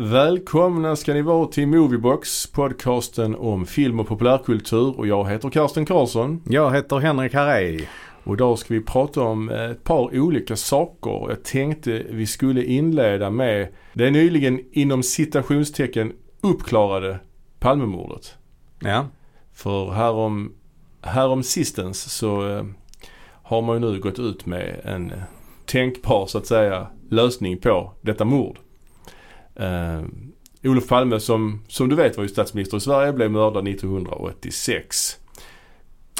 Välkomna ska ni vara till Moviebox, podcasten om film och populärkultur och jag heter Karsten Karlsson. Jag heter Henrik Harrej. Och idag ska vi prata om ett par olika saker. Jag tänkte vi skulle inleda med det nyligen inom citationstecken uppklarade Palmemordet. Ja. För härom, härom sistens så eh, har man ju nu gått ut med en tänkbar så att säga lösning på detta mord. Uh, Olof Palme som, som du vet var ju statsminister i Sverige blev mördad 1986.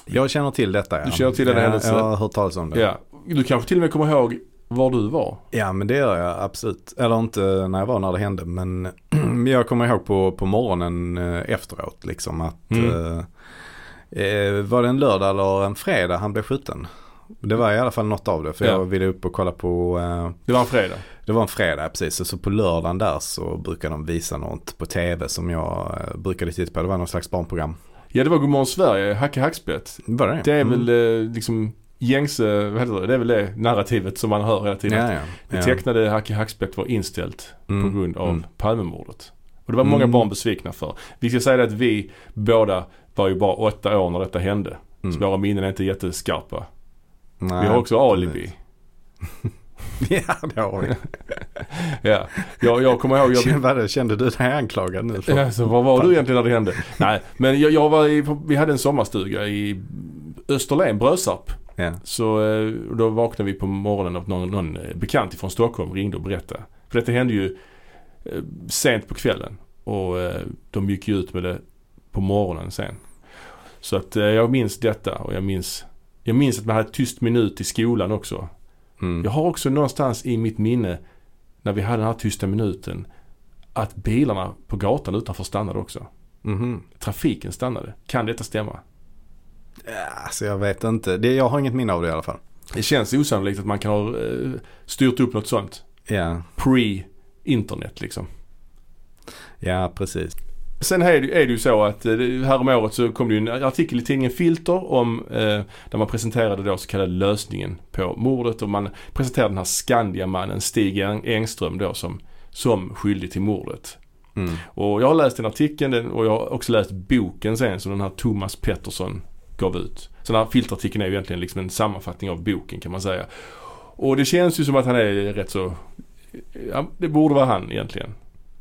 Jag känner till detta ja. Du känner till den händelsen? Jag har hört talas om det. Ja. Du kanske till och med kommer ihåg var du var? Ja men det gör jag absolut. Eller inte när jag var när det hände men jag kommer ihåg på, på morgonen eh, efteråt liksom att mm. eh, eh, var det en lördag eller en fredag han blev skjuten? Det var i alla fall något av det för ja. jag ville upp och kolla på eh, Det var en fredag? Det var en fredag precis. Så på lördagen där så brukade de visa något på tv som jag eh, brukade titta på. Det var någon slags barnprogram. Ja det var Godmorgon Sverige, Hacke Hackspett. Var det Det är mm. väl eh, liksom gängse, vad heter det? det är väl det narrativet som man hör hela tiden. Ja, ja. Det tecknade Hacke Hackspett var inställt mm. på grund av mm. Palmemordet. Och det var många Mm. barn besvikna för. Vi ska säga det att vi båda var ju bara åtta år när detta hände. Mm. Så våra minnen är inte jätteskarpa. Nej, Vi har också alibi. ja det har vi. Ja, jag, jag kommer ihåg. Jag, Kände, kände du dig anklagad nu? För? Ja, så vad var du egentligen när det hände? Nej, men jag, jag var i, vi hade en sommarstuga i Österlen, Brösarp. Ja. Så eh, då vaknade vi på morgonen av någon, någon eh, bekant från Stockholm ringde och berättade. För detta hände ju eh, sent på kvällen och de gick ju ut med det på morgonen sen. Så att jag minns detta och jag minns, jag minns att man hade tyst minut i skolan också. Mm. Jag har också någonstans i mitt minne när vi hade den här tysta minuten att bilarna på gatan utanför stannade också. Mhm. Trafiken stannade. Kan detta stämma? Alltså jag vet inte. Det, jag har inget minne av det i alla fall. Det känns osannolikt att man kan ha eh, styrt upp något sånt. Ja, Pre-internet liksom. ja precis. Sen är det, är det ju så att eh, här om året så kom det ju en artikel i tidningen Filter om eh, där man presenterade då så kallade lösningen på mordet och man presenterade den här Skandiamannen Stig Eng- Engström då som, som skyldig till mordet. Mm. Och jag har läst den artikeln och jag har också läst boken sen som den här Thomas Pettersson gav ut. Så den här filtartikeln är ju egentligen liksom en sammanfattning av boken kan man säga. Och det känns ju som att han är rätt så, ja, det borde vara han egentligen.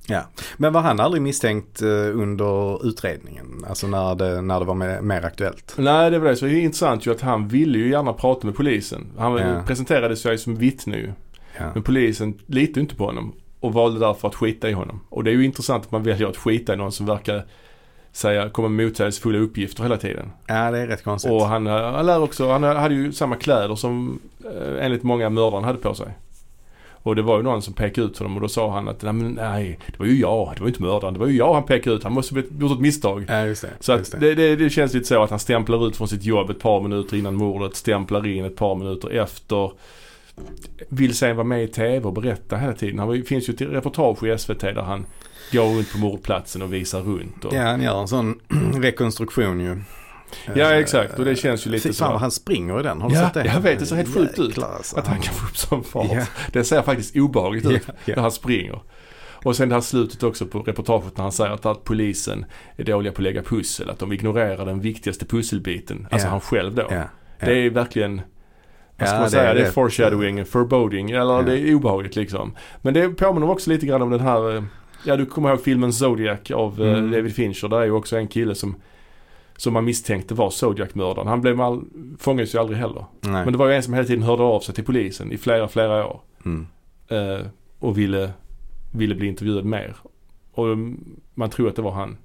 Ja. Men var han aldrig misstänkt eh, under utredningen? Alltså när det, när det var mer, mer aktuellt? Nej det var det. Så det är intressant ju att han ville ju gärna prata med polisen. Han Ja. presenterade sig som vittne ju. Ja. Men polisen litade inte på honom och valde därför att skita i honom. Och det är ju intressant att man väljer att skita i någon som verkar säga, komma med motsägelsefulla uppgifter hela tiden. ja, det är rätt konstigt. Och han, han lär också, han hade ju samma kläder som eh, enligt många mördaren hade på sig. Och det var ju någon som pekade ut honom och då sa han att nej, men nej det var ju jag, det var ju inte mördaren, det var ju jag han pekade ut, han måste ha gjort ett misstag. Ja, just det. Så just det, det, det känns lite så att han stämplar ut från sitt jobb ett par minuter innan mordet, stämplar in ett par minuter efter. Vill sen vara med i TV och berätta hela tiden. Han ju- finns ju ett reportage i SVT där han går runt på mordplatsen och visar runt. Och, Ja, han gör en sån rekonstruktion ju. Ja, Eh, exakt. Och det känns ju lite så fan han springer i den. Har du Ja, sett det? jag vet, det ser helt sjukt ut. Alltså. Att han kan få upp sån fart. Ja. Det ser faktiskt obehagligt ut Ja, när ja. han springer. Och sen det här slutet också på reportaget när han säger att, att polisen är dåliga på att lägga pussel. Att de ignorerar den viktigaste pusselbiten. Alltså han själv då. Det är verkligen, vad ska Ja, man det säga, är det är det. foreshadowing, foreboding, eller Ja. det är obehagligt liksom. Men det påminner också lite grann om den här, eh, ja du kommer ihåg filmen Zodiac av eh, Mm. David Fincher. Där är ju också en kille som, som man misstänkte var Zodiac-mördaren. Han blev all, fångades ju aldrig heller. Nej. Men det var ju en som hela tiden hörde av sig till polisen i flera, flera år. Mm. Eh, och ville, ville bli intervjuad mer. Och mm, man tror att det var han.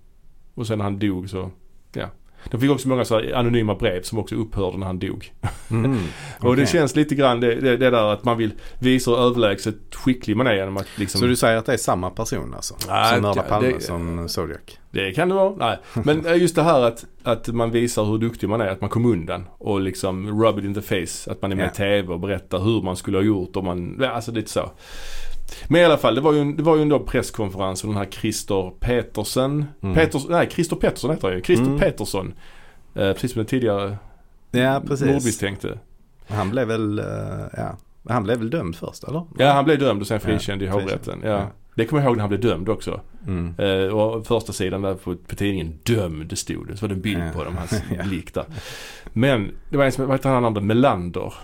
Och sen när han dog så, ja. De fick också många så här anonyma brev som också upphörde när han dog. Mm. Och det känns lite grann det, det, det där att man vill visa hur överlägset skicklig man är genom att liksom. Så du säger att det är samma person alltså? Nej, som mördar Palme det- som Zodiac? Det kan det vara. Nej. Men eh, just det här att, att man visar hur duktig man är. Att man kom undan. Och liksom rub it in the face. Att man är med i TV och berättar hur man skulle ha gjort. Och man, alltså lite så. Men i alla fall, det var ju en, det var ju en då presskonferens och den här Christer Petersen. Mm. Peters, nej, Christer Pettersson heter han ju. Christer Mm. Petersson. Eh, precis som den tidigare Ja, precis. mordmisstänkte. Han blev väl, eh, ja. Han blev väl dömd först eller? Ja han blev dömd och sen frikänd Ja, i hovrätten. Ja. Ja. Det kommer jag ihåg när han blev dömd också. Mm. Eh, och första sidan där på, på tidningen dömd stod det. Så var det en bild Ja. på dem, hans blick där. Men det var en som, vad heter han andra, Melander.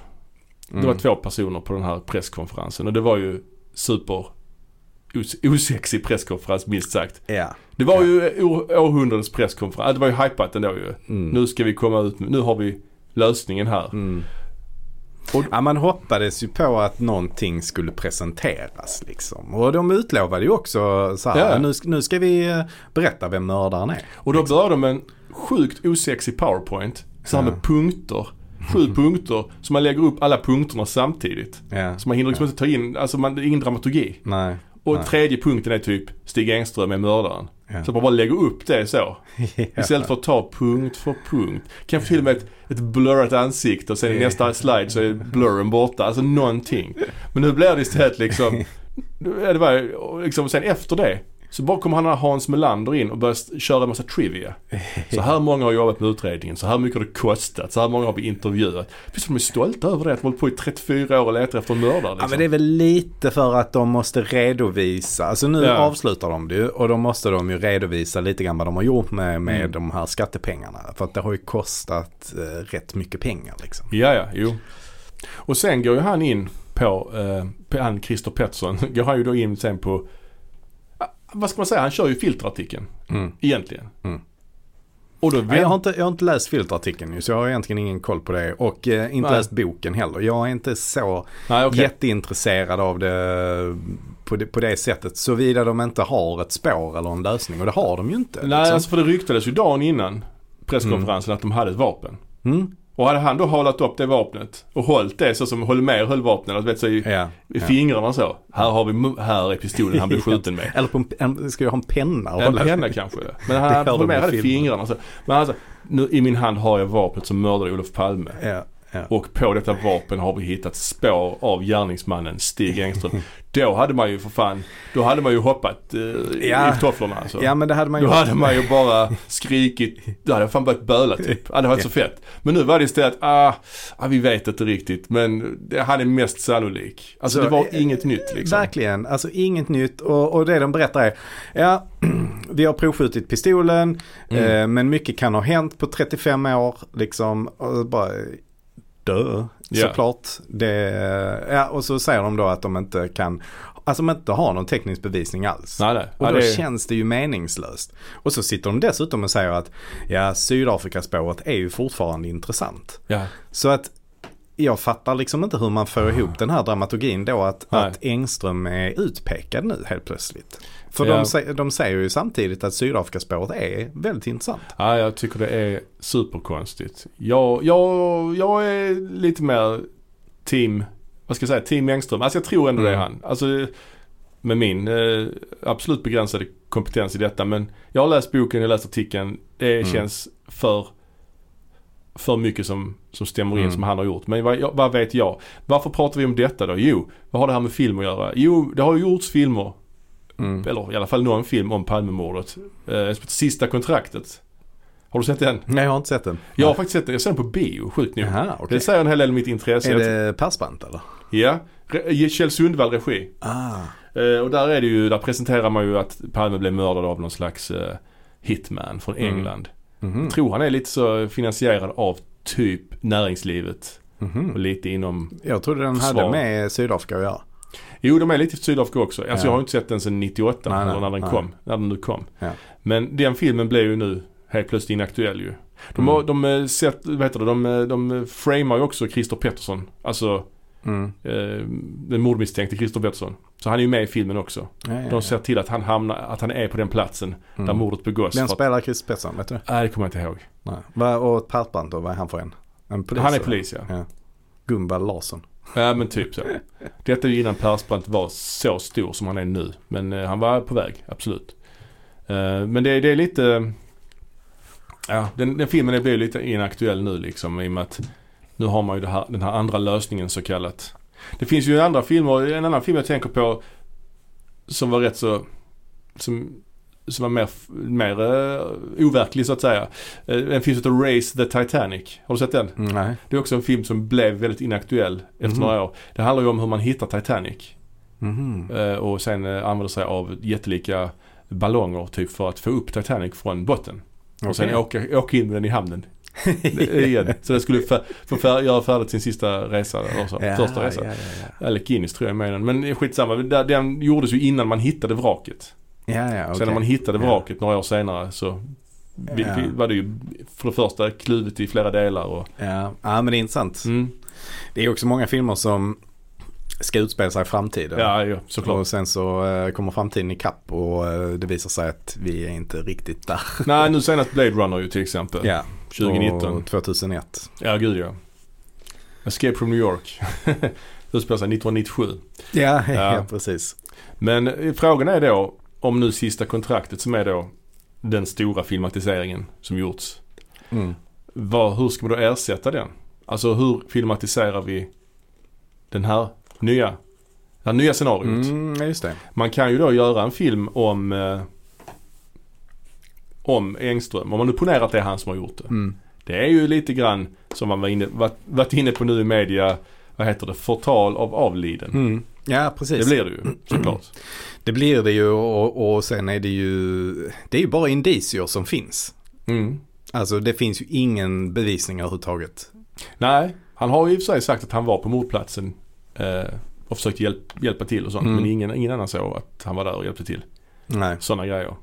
Det var Mm. två personer på den här presskonferensen och det var ju super os- osexig presskonferens minst sagt. Ja. Det var ju å- århundradets presskonferens. Det var ju hypat ändå ju. Mm. Nu ska vi komma ut med, nu har vi lösningen här. Mm. Och- Ja, man hoppades ju på att någonting skulle presenteras liksom. Och de utlovade ju också så här, Ja. nu, nu ska vi eh, berätta vem mördaren är. Och då började de med en sjukt osexig powerpoint. Så här Ja. med punkter. Sju punkter. Så man lägger upp alla punkterna samtidigt. Ja. Så man hinner liksom inte ta in, alltså man, det är ingen dramaturgi. Nej. Och Nej. tredje punkten är typ Stig Engström är mördaren. Ja. Så man bara lägger upp det så. Istället för att ta punkt för punkt. Kanske till och med ett, ett blurrat ansikte och sen i nästa slide så är blurren borta. Alltså någonting. Men nu blir det istället liksom, det var liksom, sen efter det så bara kommer han Hans Melander in och börjar s- köra en massa trivia. Så här många har jobbat med utredningen, så här mycket har det kostat, så här många har vi intervjuat. Visst de är stolta över det att de hållit på i 34 år och letar efter en mördare liksom. Ja men det är väl lite för att de måste redovisa. Alltså nu Ja. avslutar de det ju och då måste de ju redovisa lite grann vad de har gjort med, med Mm. de här skattepengarna. För att det har ju kostat eh, rätt mycket pengar liksom. Ja, ja, jo. Och sen går ju han in på, eh, på han Christer Pettersson, går han ju då in sen på, vad ska man säga, han kör ju filterartikeln Mm. egentligen. Mm. Och då jag, har inte, jag har inte läst filterartikeln så jag har egentligen ingen koll på det. Och eh, inte Nej. läst boken heller. Jag är inte så nej okej. jätteintresserad av det på, det på det sättet. Såvida de inte har ett spår eller en lösning. Och det har de ju inte. Nej, liksom. alltså för det ryktades ju dagen innan presskonferensen att de hade ett vapen. Mm. Och hade han då hållit upp det vapnet och hållit det så som Holmér höll vapnet, att vet så i, Ja. i ja. fingrarna så. Här har vi, här är pistolen han blev skjuten med. Eller på en, en, ska jag ha en penna? En hålla- penna kanske. Men han Holmér i hade filmen. fingrarna så. Men alltså, nu i min hand har jag vapnet som mördade Olof Palme. Ja, ja. Och på detta vapen har vi hittat spår av gärningsmannen Stig Engström. Då hade man ju för fan, då hade man ju hoppat eh, Ja. i tofflorna alltså. ja men det hade man Då gjort. hade man ju bara skrikit, då hade jag fan börjat böla typ. Ja, det varit så fett. Men nu var det istället, ah, ah vi vet inte riktigt men det, han är mest sannolik. Alltså Så, det var eh, inget nytt liksom. Verkligen, alltså inget nytt och, och det de berättar är, ja, vi har provskjutit pistolen, Mm. eh, men mycket kan ha hänt på 35 år, liksom, och bara, dö, Ja. såklart. Det, ja, och så säger de då att de inte kan, alltså de inte har någon teknisk bevisning alls. Nej, nej. Och Ja, då det, känns det ju meningslöst. Och så sitter de dessutom och säger att ja, Sydafrikaspåret är ju fortfarande intressant. ja. Så att jag fattar liksom inte hur man får ihop den här dramaturgin då att, Nej. att Engström är utpekad nu helt plötsligt. För Ja. de, de säger ju samtidigt att Sydafrikaspåret är väldigt intressant. ja, jag tycker det är superkonstigt. Jag, jag, jag är lite mer team, vad ska jag säga, team Engström. Alltså jag tror ändå det är Mm. han. Alltså med min eh, absolut begränsade kompetens i detta. Men jag har läst boken, jag har läst artikeln. Det Mm. känns för för mycket som, som stämmer in Mm. som han har gjort. Men vad, vad vet jag? Varför pratar vi om detta då? Jo, vad har det här med film att göra? Jo, det har ju gjorts filmer, Mm. eller i alla fall någon film om Palmemordet. Eh, Sista kontraktet. Har du sett den? Nej, jag har inte sett den. Jag har faktiskt sett den. Jag ser den på bio, sjukt nog. Jaha, okej. Det säger en hel del om mitt intresse. Är det Persbrandt eller? Ja. Re- Kjell Sundvall regi. Ah. Eh, och där är det ju, där presenterar man ju att Palme blev mördad av någon slags eh, hitman från Mm. England. Mhm. Jag tror han är lite så finansierad av typ näringslivet Mhm. och lite inom Jag trodde den Försvar. hade med Sydafrika att göra. Jo, de är lite Sydafrika också. Alltså Ja. jag har inte sett den sedan 98 Nej, eller när den nej. kom. När den nu kom. Ja. Men den filmen blev ju nu helt plötsligt inaktuell ju. De, Mm. de, eh, sett, vad heter det, de, eh, de framar ju också Christer Pettersson. Alltså Mm. eh, den mordmisstänkte Christer Pettersson. Så han är ju med i filmen också. Ja, ja, De ser till att han hamnar, att han är på den platsen där Mm. mordet begås. Vem spelar Chris Pettersson, vet du? Nej, det kommer jag inte ihåg. Nej. Och Persbrandt då, vad är han för en? En polis? han är polis ja. Ja. Gumball Larsson. Ja men typ så. Detta är ju innan Persbrandt var så stor som han är nu. Men eh, han var på väg, absolut. Eh, men det, det är lite... Ja, den, den filmen blir ju lite inaktuell nu liksom i och med att nu har man ju det här, den här andra lösningen så kallat. Det finns ju andra filmer, en annan film jag tänker på som var rätt så... Som som var mer, mer uh, overklig så att säga. Uh, en film som heter Race the Titanic. Har du sett den? Mm, nej. Det är också en film som blev väldigt inaktuell efter Mhm. några år. Det handlar ju om hur man hittar Titanic. Mhm. Eh, och sen uh, använder sig av jättelika ballonger typ för att få upp Titanic från botten. Och sen åka, åka in med den i hamnen. Igen. Så den skulle få få fär, göra färdigt sin sista resa. Eller så, Ja, första resa. Ja, ja, Eller Guinness tror jag är med den. Men skitsamma. Den- Den gjordes ju innan man hittade vraket. Ja. ja, ja okej. Sen när man hittade Ja. vraket några år senare så vi, Ja. vi, var det ju för det första kluvet i flera delar. Och, Ja. ja, men det är intressant. mm, Det är också många filmer som ska utspela sig i framtiden. ja, ja, såklart. Och sen så eh, kommer framtiden ikapp och eh, det visar sig att vi är inte riktigt där. Nej, nu senast Blade Runner ju till exempel. Ja. 2019. Och 2001. Ja, gud ja. Escape from New York. Utspelar sig 1997. Ja, ja. Ja. precis. Men eh, frågan är då om nu sista kontraktet som är då den stora filmatiseringen som gjorts. Mm. Vad, hur ska man då ersätta den? Alltså hur filmatiserar vi den här nya, det här nya scenariot? Mm. Man kan ju då göra en film om eh, om Engström. Om man nu ponerar att det är han som har gjort det. Mm. Det är ju lite grann som man var inne, varit, varit inne på nu i media, vad heter det, förtal av avliden. Mm. Ja, precis. Det blir det ju såklart. Det blir det ju och, och sen är det ju, det är ju bara indicier som finns. Mm. Alltså det finns ju ingen bevisning överhuvudtaget. Nej, han har ju i och för sig sagt att han var på mordplatsen eh, och försökt hjälp, hjälpa till och sånt. Mm. Men ingen, ingen annan såg att han var där och hjälpte till. Nej. Sådana grejer.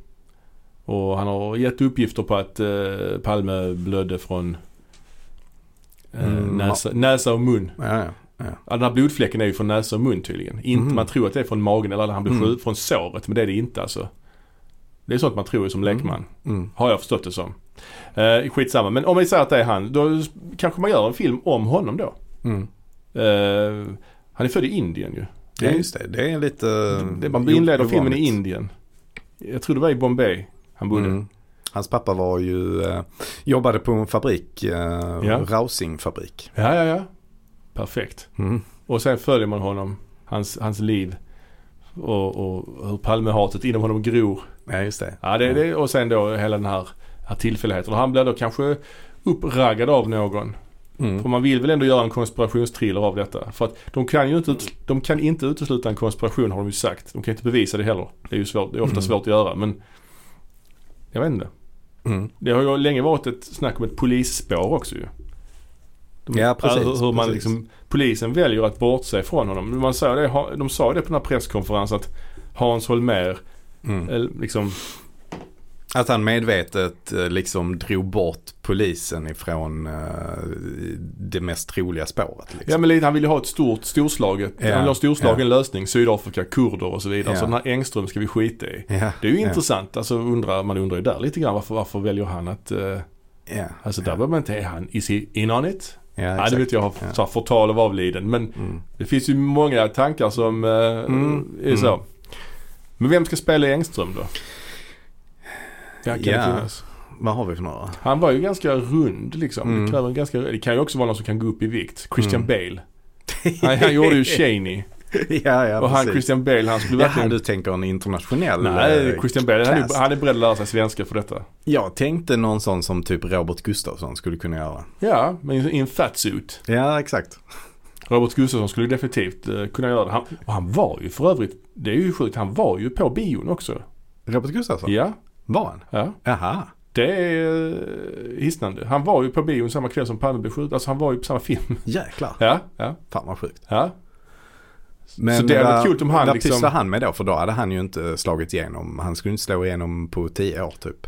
Och han har gett uppgifter på att eh, Palme blödde från eh, Mm, näsa, näsa och mun. Ja, ja. Ja, den här blodfläcken är ju från näsa och mun tydligen. Inte, Mhm. Man tror att det är från magen eller att han blev Mm. skjuten från såret. Men det är det inte alltså. Det är sånt man tror som lekman. Mm. Har jag förstått det som. Eh, skitsamma. Men om vi säger att det är han. Då kanske man gör en film om honom då. Mm. Eh, han är född i Indien ju. Ja, just det. Det är lite det, man inleder filmen i Indien. Jag tror det var i Bombay han bodde. Mm. Hans pappa var ju, eh, jobbade på en fabrik, eh, Ja. Rausing-fabrik. Ja, ja, ja. Perfekt. Mm. Och sen följer man honom, hans, hans liv och, och hur Palmehatet inom honom gror. Ja, just det. Ja, det, det, och sen då hela den här, här tillfälligheten. Och han blir då kanske uppraggad av någon. Mm. För man vill väl ändå göra en konspirationstriller av detta. För att de kan ju inte, de kan inte utesluta en konspiration har de ju sagt. De kan inte bevisa det heller. Det är ju svårt, det är ofta Mm. svårt att göra men jag vet inte. Mm. Det har ju länge varit ett snack om ett polisspår också ju. De, Ja, precis, Hur, hur man precis. liksom, polisen väljer att bortse från honom. Man sa det, de sa det på den här presskonferensen att Hans Holmér, Mm. eh, liksom, Att han medvetet eh, liksom drog bort polisen ifrån eh, det mest troliga spåret. Liksom. ja men lite, han ville ha ett stort storslaget, Ja, han ville ha en storslagen ja. lösning. Sydafrika, kurder och så vidare. Ja. Så den här Engström ska vi skita i. ja. Det är ju intressant. Alltså undrar, man undrar ju där lite grann varför, varför väljer han att, Ja. alltså där ja. behöver man inte, är han, is he in on it? Ja, Nej det vet jag, har Ja. förtal av avliden. Men Mm. det finns ju många tankar som eh, Mm. är så. Mm. Men vem ska spela Engström då? Ja, kan Ja. Vad har vi för några? Han var ju ganska rund liksom. Mm. Det, kräver ganska, det kan ju också vara någon som kan gå upp i vikt. Christian Mm. Bale. Han, han gjorde ju Cheney. ja, ja, och han precis. Christian Bale han skulle Jaha, verkligen... du tänker en internationell Nej, eh, Christian Bale han är, han är beredd att lära sig svenska för detta. Jag tänkte någon sån som typ Robert Gustafsson skulle kunna göra. Ja, men i en fat suit. Ja, exakt. Robert Gustafsson skulle definitivt eh, kunna göra det. Han, och han var ju för övrigt, det är ju sjukt, han var ju på bion också. Robert Gustafsson? Ja, Var han? ja. Jaha. Det är eh, hisnande. Han var ju på bion samma kväll som Palme blev skjuten. Alltså han var ju på samma film. Jäklar. Ja, ja, Fan vad sjukt. ja. Men Så det hade varit coolt om han vad liksom- pysslar han med då? För då hade han ju inte slagit igenom. Han skulle inte slå igenom på tio år typ.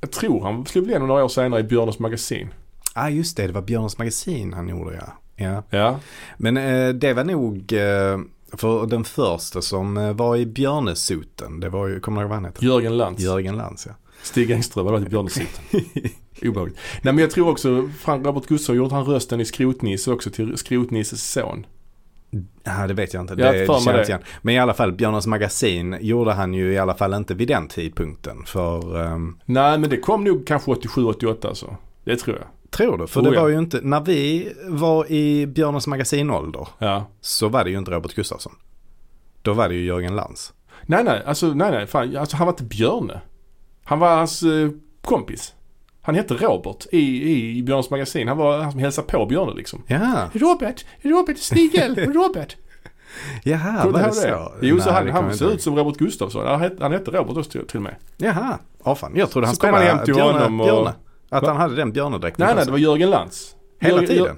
Jag tror han slog igenom några år senare i Björnes magasin. ah, just det. Det var Björns magasin han gjorde ja. Ja. Ja, Men eh, det var nog eh, för den första som eh, var i Björnesuten. Det var ju, kommer du ihåg vad han heter? Jörgen Lantz. Jörgen Lantz ja. Stig Engström var det i Björnes Obehagligt. Nej men jag tror också, Frank Robert Gustafsson gjorde han rösten i Skrotnisse också till Skrotnisses son. Ja, det vet jag inte. Jag Det, jag det. igen. Men i alla fall, Björnes magasin gjorde han ju i alla fall inte vid den tidpunkten. För, ehm, Nej men det kom nog kanske 87-88 alltså. Det tror jag. tror du? För Oh, det ja. var ju inte, när vi var i Björnes magasinålder Ja. så var det ju inte Robert Gustafsson. Då var det ju Jörgen Lantz. Nej nej, alltså nej nej, fan, alltså han var inte Björne. Han var hans eh, kompis. Han hette Robert i, i, i Björnes magasin. Han var han som hälsade på Björne liksom. Jaha, Robert, Robert Snigel, Robert. jaha var det så? Jo, så Nej, han, det kommer han jag ser ut som Robert Gustafsson. Han hette, han hette Robert också till, till och med. Jaha, ja fan. Jag trodde han Så kom han spelade hem till Björne, honom och- Björne. Att Va? han hade den björnedräkten Nej, nej, det var Jörgen Lantz. Hela Jörgen- tiden?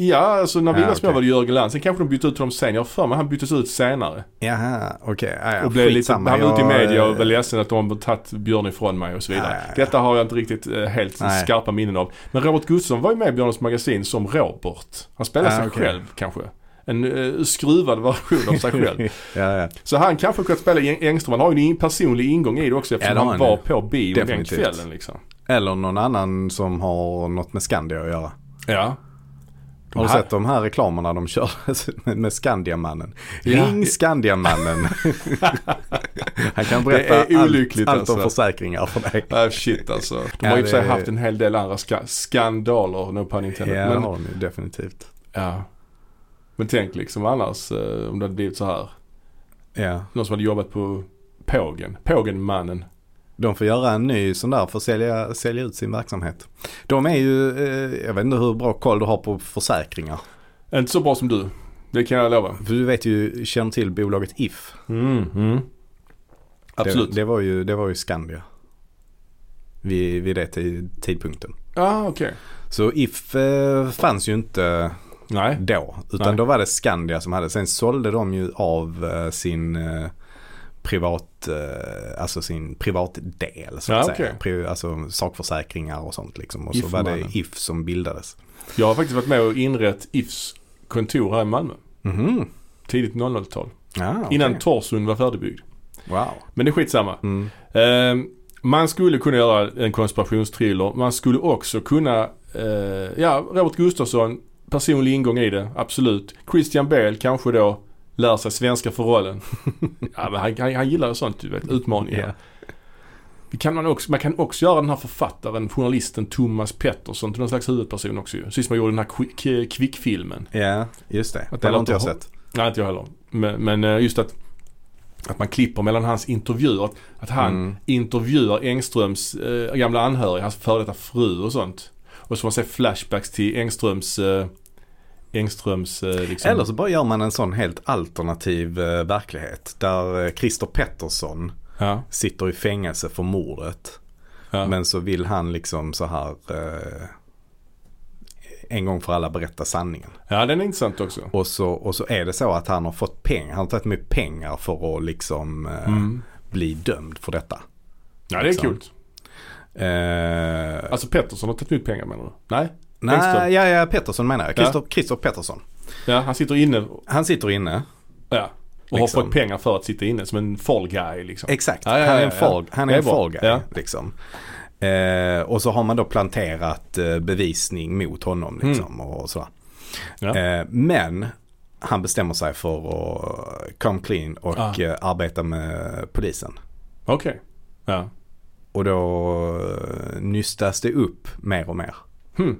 Ja, alltså när vi små okej. var det Jörgen Lantz. Sen kanske de bytte ut honom sen. Jag har för mig han byttes ut senare. Jaha, okej. Ja, ja, och blev lite, han var ute i media och eh, var ledsen att de har tagit Björn ifrån mig och så vidare. Ja, ja, ja. Detta har jag inte riktigt eh, helt Nej. skarpa minnen av. Men Robert Gustafsson var ju med i Björnes magasin som Robert. Han spelade Ja, sig okej. själv kanske. En uh, skruvad version av sig själv. ja. Så han kanske kunnat spela Eng- Engström. Han har ju en personlig ingång i det också eftersom han var på bio den kvällen liksom. Eller någon annan som har något med Skandia att göra. Ja. De Har du sett de här reklamerna de kör med, Skandiamannen? Ja. Ring Skandiamannen. Han kan Det berätta är olyckligt allt, allt om alltså. försäkringar för dig. Ah, shit alltså. De Ja, har ju sig det- haft en hel del andra ska- skandaler, no pun Ja, intended. det Men, har de ju definitivt. ja. Men tänk liksom annars eh, om det hade blivit så här. Ja. Någon som hade jobbat på Pågen. Pågenmannen. De får göra en ny sån där för att sälja, sälja ut sin verksamhet. De är ju, eh, jag vet inte hur bra koll du har på försäkringar. Inte så bra som du. Det kan jag lova. För du vet ju, känner till bolaget If. Mm, mm. Absolut. Det, det, var ju, det var ju Skandia. Vid, vid det tid- tidpunkten. Ja, okej. Så If eh, fanns ju inte Nej. då. Utan Nej. då var det Skandia som hade. Sen sålde de ju av eh, sin eh, privat, eh, alltså sin privatdel så Ja, att okej. säga. Pri, alltså sakförsäkringar och sånt liksom. Och så var det If som bildades. Jag har faktiskt varit med och inrett Ifs kontor här i Malmö. Mhm. Tidigt 00-tal. Ja, okej. Innan Torsund var färdigbyggd. Wow. Men det är skitsamma. Mm. Eh, man skulle kunna göra en konspirationstriller. Man skulle också kunna, eh, ja, Robert Gustafsson, personlig ingång i det, absolut. Christian Bale kanske då lär sig svenska för rollen. ja, men han, han, han gillar ju sånt, du vet, utmaningar. Ja. Det kan man, också, man kan också göra den här författaren, journalisten Thomas Pettersson till någon slags huvudperson också ju. Precis som man gjorde den här Quick- Kvickfilmen. Ja, just det. Att det har inte jag sett. Nej, inte jag heller. Men, men eh, just att, att man klipper mellan hans intervjuer. Att, att han Mm. intervjuar Engströms eh, gamla anhöriga, hans före detta fru och sånt. Och så får man se flashbacks till Engströms, eh, Engströms eh, liksom. Eller så bara gör man en sån helt alternativ eh, verklighet. Där eh, Christer Pettersson Ja, sitter i fängelse för mordet. ja. Men så vill han liksom så här eh, en gång för alla berätta sanningen. ja, den är intressant också. Och så, och så är det så att han har fått pengar. Han har tagit med pengar för att liksom eh, Mm. bli dömd för detta. Ja, det är liksom. kul. Eh, Alltså Pettersson har tagit ut pengar menar du? Nej? Nej, ja, ja, Pettersson menar jag. Ja. Christer, Christer Pettersson. Ja, han sitter inne Han sitter inne. ja, och Liksom. har fått pengar för att sitta inne som en fall guy liksom. Exakt, Ja, ja, han är ja, en ja. fall, han är en fall guy. Ja. Liksom. Eh, och så har man då planterat eh, bevisning mot honom liksom, och sådär. Mm. Ja. Eh, men han bestämmer sig för att come clean och Ah. arbeta med polisen. Okej. Ja. Och då eh, nystas det upp mer och mer. Hmm.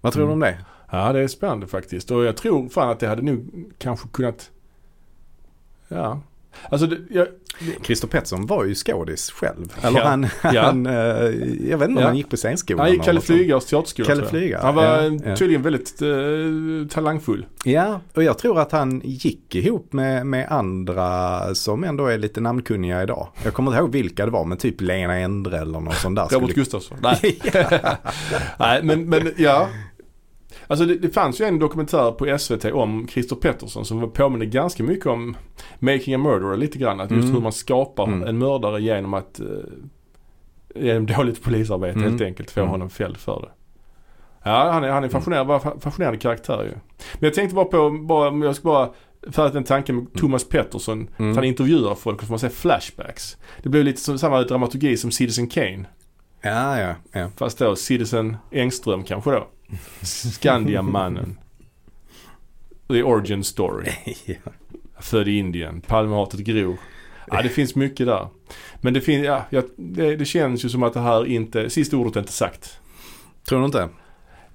Vad tror Mm. du om det? Ja, det är spännande faktiskt. Och jag tror fan att det hade nog kanske kunnat... Ja. Alltså, det, jag, Christer Pettersson var ju skådis själv. Eller Ja. han, Ja. han eh, jag vet inte om Ja. han gick på scenskolan. han gick Kalle. Flygars teaterskola Kalle tror jag. Flygar, Han var tydligen väldigt eh, talangfull. Ja, och jag tror att han gick ihop med, med andra som ändå är lite namnkunniga idag. Jag kommer inte ihåg vilka det var, men typ Lena Endre eller någon sån där. Robert skulle- Gustafsson. Nej. Nej, men, men ja. Alltså det, det fanns ju en dokumentär på SVT om Christer Pettersson som påminner ganska mycket om Making a Murderer lite grann. Att just Mm. hur man skapar Mm. en mördare genom att eh, genom dåligt polisarbete helt Mm. enkelt få Mm. honom fälld för det. Ja, han är, han är fascinerande, fa- fascinerande karaktär ju. Men jag tänkte bara på, bara, jag ska bara färdigt en tanke med Thomas Pettersson. Mm. För han intervjuar folk och får man se flashbacks. Det blev lite som, samma dramaturgi som Citizen Kane. Ja, ja, ja. Fast då Citizen Engström kanske då. Skandiamannen. The origin story. ja. Född i Indien. Palmehatet gror. Ja, det finns mycket där. Men det, ja, ja, det, det känns ju som att det här inte, sista ordet är inte sagt. Tror du inte?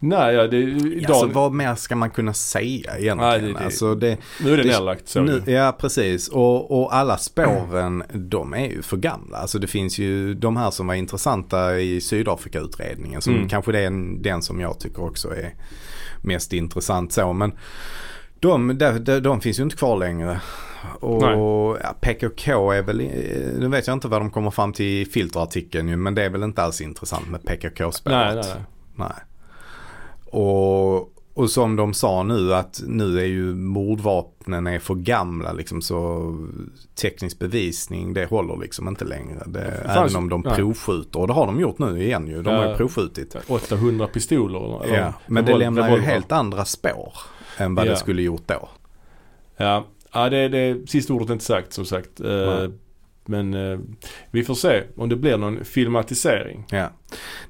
Nej, ja, det, idag, Alltså vad mer ska man kunna säga egentligen? Nej, det- det- alltså, det, nu är det det- nedlagt så. nu, ja, precis. Och, och alla spåren, de är ju för gamla. Alltså det finns ju de här som var intressanta i Sydafrika-utredningen. Som Mm. kanske det är en, den som jag tycker också är mest intressant så. Men de, de, de, finns ju inte kvar längre. Och Nej. ja, PKK är väl, nu vet jag inte vad de kommer fram till i filterartikeln ju, men det är väl inte alls intressant med PKK-spåret. nej, nej, nej. Nej. Och, och som de sa nu att nu är ju mordvapnen är för gamla liksom så teknisk bevisning det håller liksom inte längre. Det, fanns- även om de nej. provskjuter och det har de gjort nu igen ju. De har ju provskjutit. 800 pistoler. eller- Ja, men det lämnar ju helt andra spår än vad Ja. det skulle gjort då. Ja, ja det, det sista ordet är inte sagt som sagt. Nej. Men eh, vi får se om det blir någon filmatisering. Ja.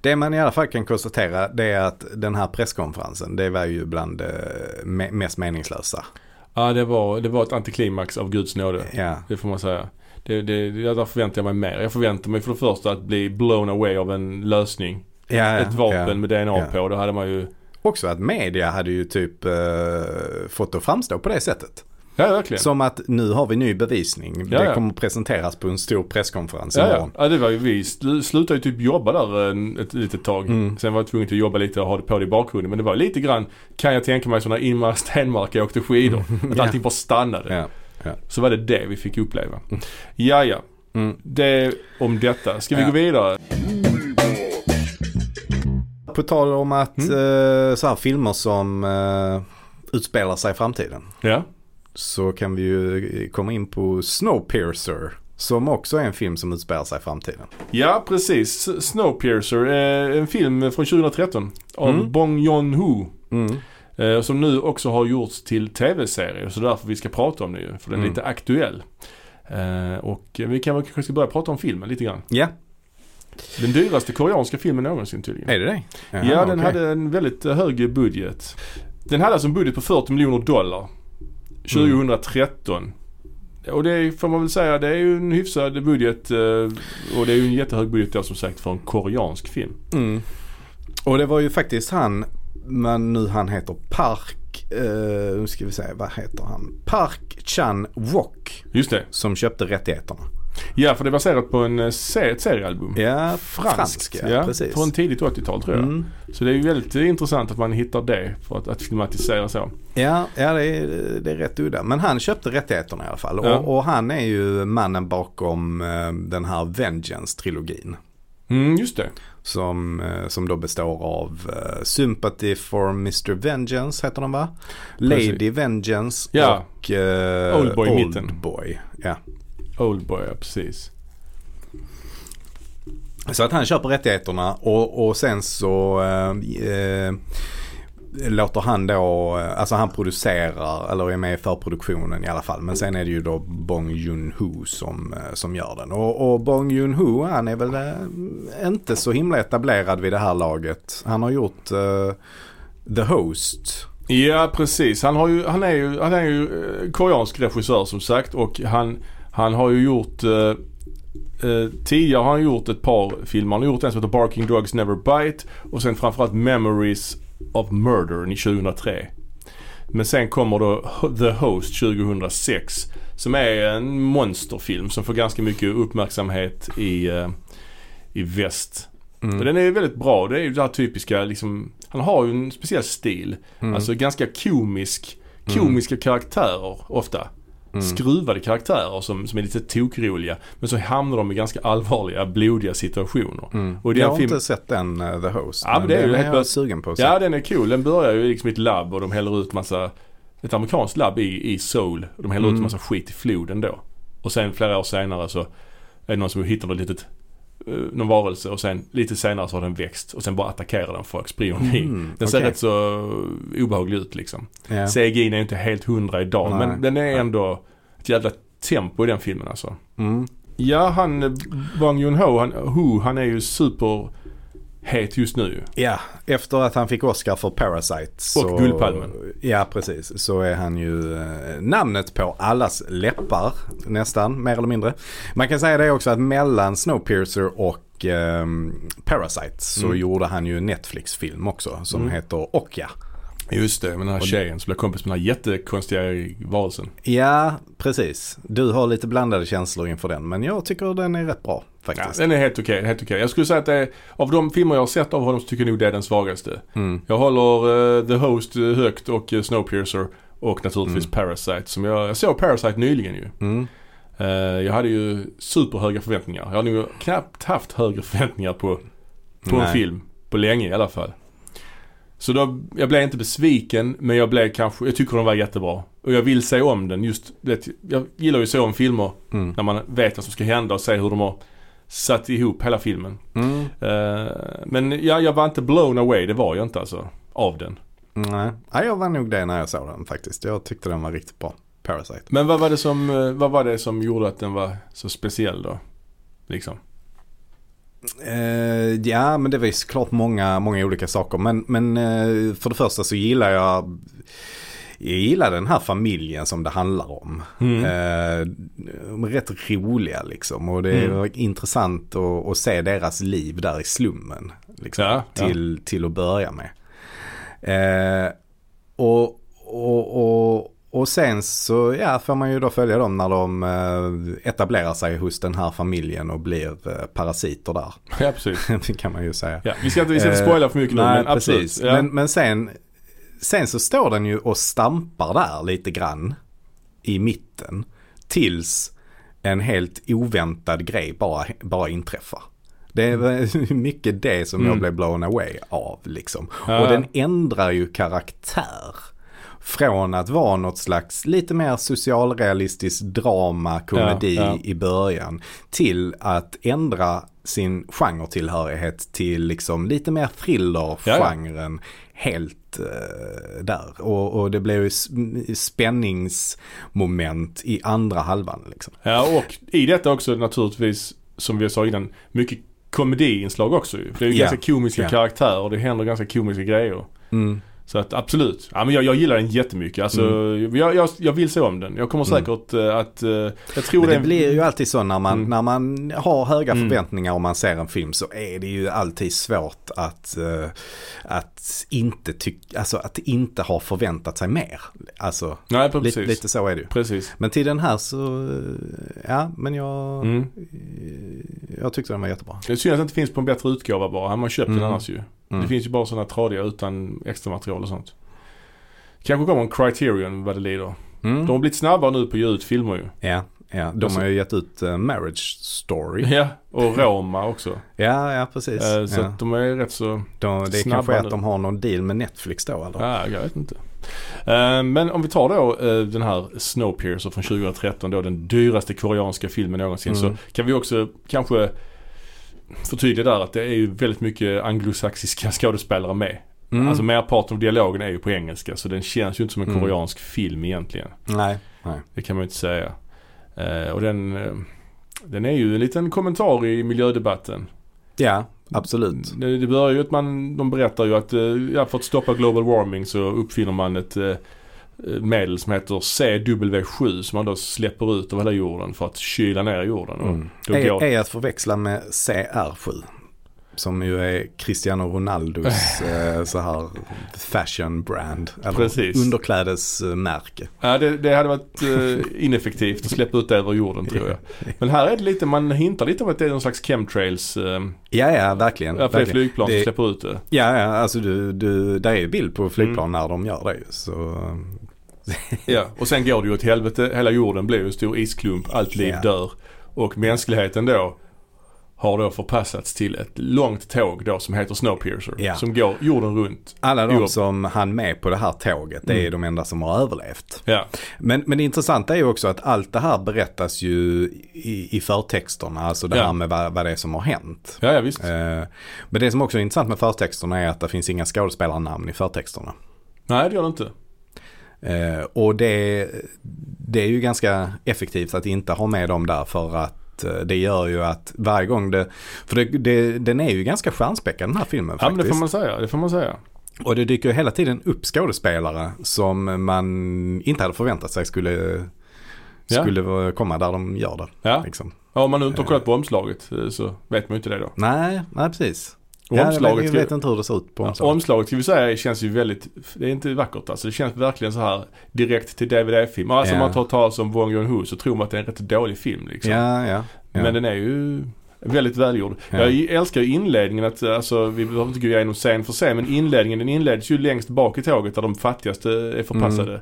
Det man i alla fall kan konstatera det är att den här presskonferensen det var ju bland det me- mest meningslösa. Ja, det var, det var ett antiklimax av Guds nåde. Ja, Det får man säga. Det, det, det, där förväntar jag mig mer. Jag förväntar mig för det första att bli blown away av en lösning. ja, ja, ett vapen ja. med DNA på. Då hade man ju... Också att media hade ju typ eh, fått det att framstå på det sättet. Ja, verkligen. Som att nu har vi ny bevisning. Ja, det ja. kommer presenteras på en stor presskonferens Ja, ja. imorgon. ja, det var ju vi. Sl- slutade ju typ jobba där en, ett litet tag. Mm. Sen var jag tvungen att jobba lite och ha det på det i bakgrunden. Men det var lite grann, kan jag tänka mig, som när Ingemar Stenmark åkte skidor. Att Ja. allting bara stannade. Ja. Så var det det vi fick uppleva. Ja, ja. Mm. Det om detta. Ska vi Ja. gå vidare? På tal om att Mm. eh, så här filmer som eh, utspelar sig i framtiden. Ja. Så kan vi ju komma in på Snowpiercer. Som också är en film som utspelar sig i framtiden. Ja, precis. Snowpiercer. Eh, en film från 2013. Av Mm. Bong Joon-Ho. Mm. Eh, som nu också har gjorts till tv-serie. Så därför vi ska prata om det ju. För den är Mm. lite aktuell. Eh, och vi kan väl kanske ska börja prata om filmen lite grann. Ja, Den dyraste koreanska filmen någonsin tydligen. är det det? Jaha, ja, den okej. hade en väldigt eh, hög budget. Den hade alltså en budget på 40 miljoner dollar. 2013. Och det är, får man väl säga, det är ju en hyfsad budget. eh, Och det är ju en jättehög budget då som sagt för en koreansk film. Mm. Och det var ju faktiskt han, men nu han heter Park, eh, nu ska vi se, vad heter han? Park Chan Wook Just det. som köpte rättigheterna. Ja, för det är baserat på en, eh, ett seriealbum. Ja, Franskt. fransk, ja, precis. Från tidigt 80-tal tror jag. Mm. Så det är ju väldigt intressant att man hittar det för att, att filmatisera så. Ja, ja det, är, det är rätt udda. Men han köpte rättigheterna i alla fall. Ja. Och, och han är ju mannen bakom eh, den här Vengeance-trilogin. Mm, just det. Som, eh, som då består av eh, Sympathy for Mr. Vengeance heter den va? Precis. Lady Vengeance Ja. och eh, Oldboy mitten. Oldboy. Ja. Oldboy, ja precis. Så att han köper rättigheterna och, och sen så eh, eh, låter han då, eh, alltså han producerar eller är med i förproduktionen i alla fall. Men sen är det ju då Bong Joon-Ho som, eh, som gör den. Och, och Bong Joon-Ho han är väl eh, inte så himla etablerad vid det här laget. Han har gjort eh, The Host. Ja, precis. Han, har ju, han är ju, han är ju koreansk regissör som sagt och han, han har ju gjort eh, eh, Tidigare har han gjort ett par filmer. Han har gjort en som heter Barking Dogs Never Bite och sen framförallt Memories of Murder i 2003. Men sen kommer då The Host 2006 som är en monsterfilm som får ganska mycket uppmärksamhet i, eh, i väst. Mm. Och den är väldigt bra. Det är ju det här typiska liksom, han har ju en speciell stil. Mm. Alltså ganska komisk, komiska karaktärer ofta. Mm. Skruvade karaktärer som, som är lite tokroliga. Men så hamnar de i ganska allvarliga, blodiga situationer. Mm. Och jag har film- inte sett den uh, The Host. Ja, men det är ju den helt är jag sugen på. Ja den är cool. Den börjar ju liksom i ett labb och de häller ut massa, ett amerikanskt labb i, i Seoul. De häller Mm. ut massa skit i floden då. Och sen flera år senare så är det någon som hittar något litet någon varelse och sen lite senare så har den växt och sen bara attackerar den folk, springer omkring. Mm, Den ser rätt så obehaglig ut liksom. Ja. CGI är inte helt hundra idag Nej. men den är ändå ett jävla tempo i den filmen alltså. Mm. Ja han, eh, Bong Joon-Ho, han, Ho, han är ju super het just nu. Ja, efter att han fick Oscar för Parasite. Så, Guldpalmen. Ja, precis. Så är han ju eh, namnet på allas läppar nästan, mer eller mindre. Man kan säga det också att mellan Snowpiercer och eh, Parasite så Mm. gjorde han ju Netflix-film också som Mm. heter Okja. Just det, med den här Och- tjejen som blev kompis med den här jättekonstiga varelsen. Ja, precis. Du har lite blandade känslor inför den men jag tycker den är rätt bra Ja, faktiskt. den är helt okej, helt okej. Jag skulle säga att är, av de filmer jag har sett av honom så tycker jag nog det är den svagaste. Mm. Jag håller eh, The Host eh, högt och uh, Snowpiercer och naturligtvis Mm. Parasite. Som jag, jag såg Parasite nyligen ju. Mm. Eh, jag hade ju superhöga förväntningar. Jag har nog knappt haft högre förväntningar på, på en film. På länge i alla fall. Så då, jag blev inte besviken men jag blev kanske, jag tycker den var jättebra. Och jag vill se om den just, vet, jag gillar ju att se om filmer Mm. när man vet vad som ska hända och se hur de har satt ihop hela filmen. Mm. Eh, men ja, jag var inte blown away, det var jag inte alltså. Av den. Nej. Ja, jag var nog det när jag såg den faktiskt. Jag tyckte den var riktigt bra. Parasite. Men vad var det som, eh, vad var det som gjorde att den var så speciell då? Liksom. Eh, ja, men det var ju såklart många, många olika saker. Men, men eh, för det första så gillar jag jag gillar den här familjen som det handlar om. Mm. Eh, de är rätt roliga liksom. Och det är Mm. intressant att, att se deras liv där i slummen. Liksom, Ja, ja. till, till att börja med. Eh, och, och, och, och sen så ja, får man ju då följa dem när de eh, etablerar sig hos den här familjen och blir eh, parasiter där. Ja, precis. det kan man ju säga. Ja, vi ska inte, vi ska inte Eh, spoila för mycket nu Nej, men absolut. precis. Ja. Men, men sen, sen så står den ju och stampar där lite grann i mitten. Tills en helt oväntad grej bara, bara inträffar. Det är väl mycket det som jag Mm. blev blown away av liksom. Ja. Och den ändrar ju karaktär. Från att vara något slags lite mer socialrealistisk drama, komedi Ja, ja. i början. Till att ändra sin genretillhörighet till liksom lite mer thriller-genren. Helt eh, där. Och, och det blev spänningsmoment i andra halvan liksom. ja, och i detta också naturligtvis, som vi sa innan, mycket komediinslag också det är ju Ja. ganska komiska Ja. karaktärer och det händer ganska komiska grejer. Mm. Så att absolut. Ja, men jag, jag gillar den jättemycket. Alltså, jag, jag, jag vill se om den. Jag kommer Mm. säkert eh, att... eh, jag tror Men det är- blir ju alltid så när man, Mm. när man har höga Mm. förväntningar och man ser en film så är det ju alltid svårt att, eh, att, inte tycka, alltså att inte ha förväntat sig mer. Alltså Nej, precis. lite, lite så är det ju. Precis. Men till den här så, ja men jag, Mm. jag tyckte den var jättebra. Det är synd att det inte finns på en bättre utgåva bara. Hade man köpt Mm. den annars ju. Mm. Det finns ju bara sådana tradiga utan extra material och sånt. Kanske kommer en Criterion vad det lider. Mm. De har blivit snabbare nu på att ge ut filmer ju. Ja, ja, de Alltså- har ju gett ut eh, Marriage Story. Ja, och Roma också. Ja, ja precis. Eh, Så ja. att de är rätt så... de, det är snabba kanske är att de har någon deal med Netflix då eller? Ja, jag vet inte. Eh, Men om vi tar då den här Snowpiercer från 2013 då den dyraste koreanska filmen någonsin. Mm. Så kan vi också kanske förtydliga där att det är ju väldigt mycket anglosaxiska skådespelare med. Mm. Alltså merparten av dialogen är ju på engelska så den känns ju inte som en Mm. koreansk film egentligen. Nej, nej. Det kan man ju inte säga. Eh, och den, eh, den är ju en liten kommentar i miljödebatten. Ja, absolut. Det, det börjar ju att man, de berättar ju att eh, ja, för att stoppa global warming så uppfinner man ett eh, medel som heter CW7 som man då släpper ut över hela jorden för att kyla ner jorden. Mm. då Är, går, är att förväxla med CR7. Som ju är Cristiano Ronaldos eh, så här fashion brand. Eller Precis. underklädesmärke. ja, det, det hade varit eh, ineffektivt att släppa ut det över jorden tror jag. Men här är det lite, man hintar lite om att det är någon slags chemtrails. Eh, Ja, ja, verkligen. ja, för det är flygplan som Det- släpper ut det. Ja, ja, alltså du, du, där är ju bild på flygplan Mm. när de gör det. Så, Ja, och sen går det ju åt helvete. Hela jorden blir ju en stor isklump. Allt liv Ja. dör. Och mänskligheten då har då förpassats till ett långt tåg då som heter Snowpiercer. Ja. Som går jorden runt. alla de som hann med på det här tåget, det är Mm. de enda som har överlevt. Ja, Men, men det intressanta är ju också att allt det här berättas ju i, i förtexterna, alltså det Ja. här med vad, vad det är som har hänt. ja, ja visst. Eh, Men det som också är intressant med förtexterna är att det finns inga skådespelarnamn i förtexterna. Nej, det gör det inte. Eh, Och det, det är ju ganska effektivt att inte ha med dem där för att eh, det gör ju att varje gång det, för det, det, den är ju ganska stjärnspäckad den här filmen Ja men faktiskt. det får man säga, det får man säga. Och det dyker ju hela tiden upp skådespelare som man inte hade förväntat sig skulle, Ja. skulle komma där de gör det. Ja. Liksom. ja om man inte har kollat på omslaget eh, så vet man ju inte det då. Nej, nej precis. Och Ja, omslaget, jag vet inte hur det ser ut på ja, omslaget. omslaget ska vi säga känns ju väldigt, det är inte vackert alltså. Det känns verkligen så här direkt till DVD-film. Alltså Ja. om man tar talas om Wong Jung-Ho så tror man att det är en rätt dålig film liksom. Ja, ja. ja. Men den är ju väldigt välgjord. Ja. Jag älskar ju inledningen att, alltså vi behöver inte gå igenom scen för scen men inledningen den inleds ju längst bak i tåget där de fattigaste är förpassade.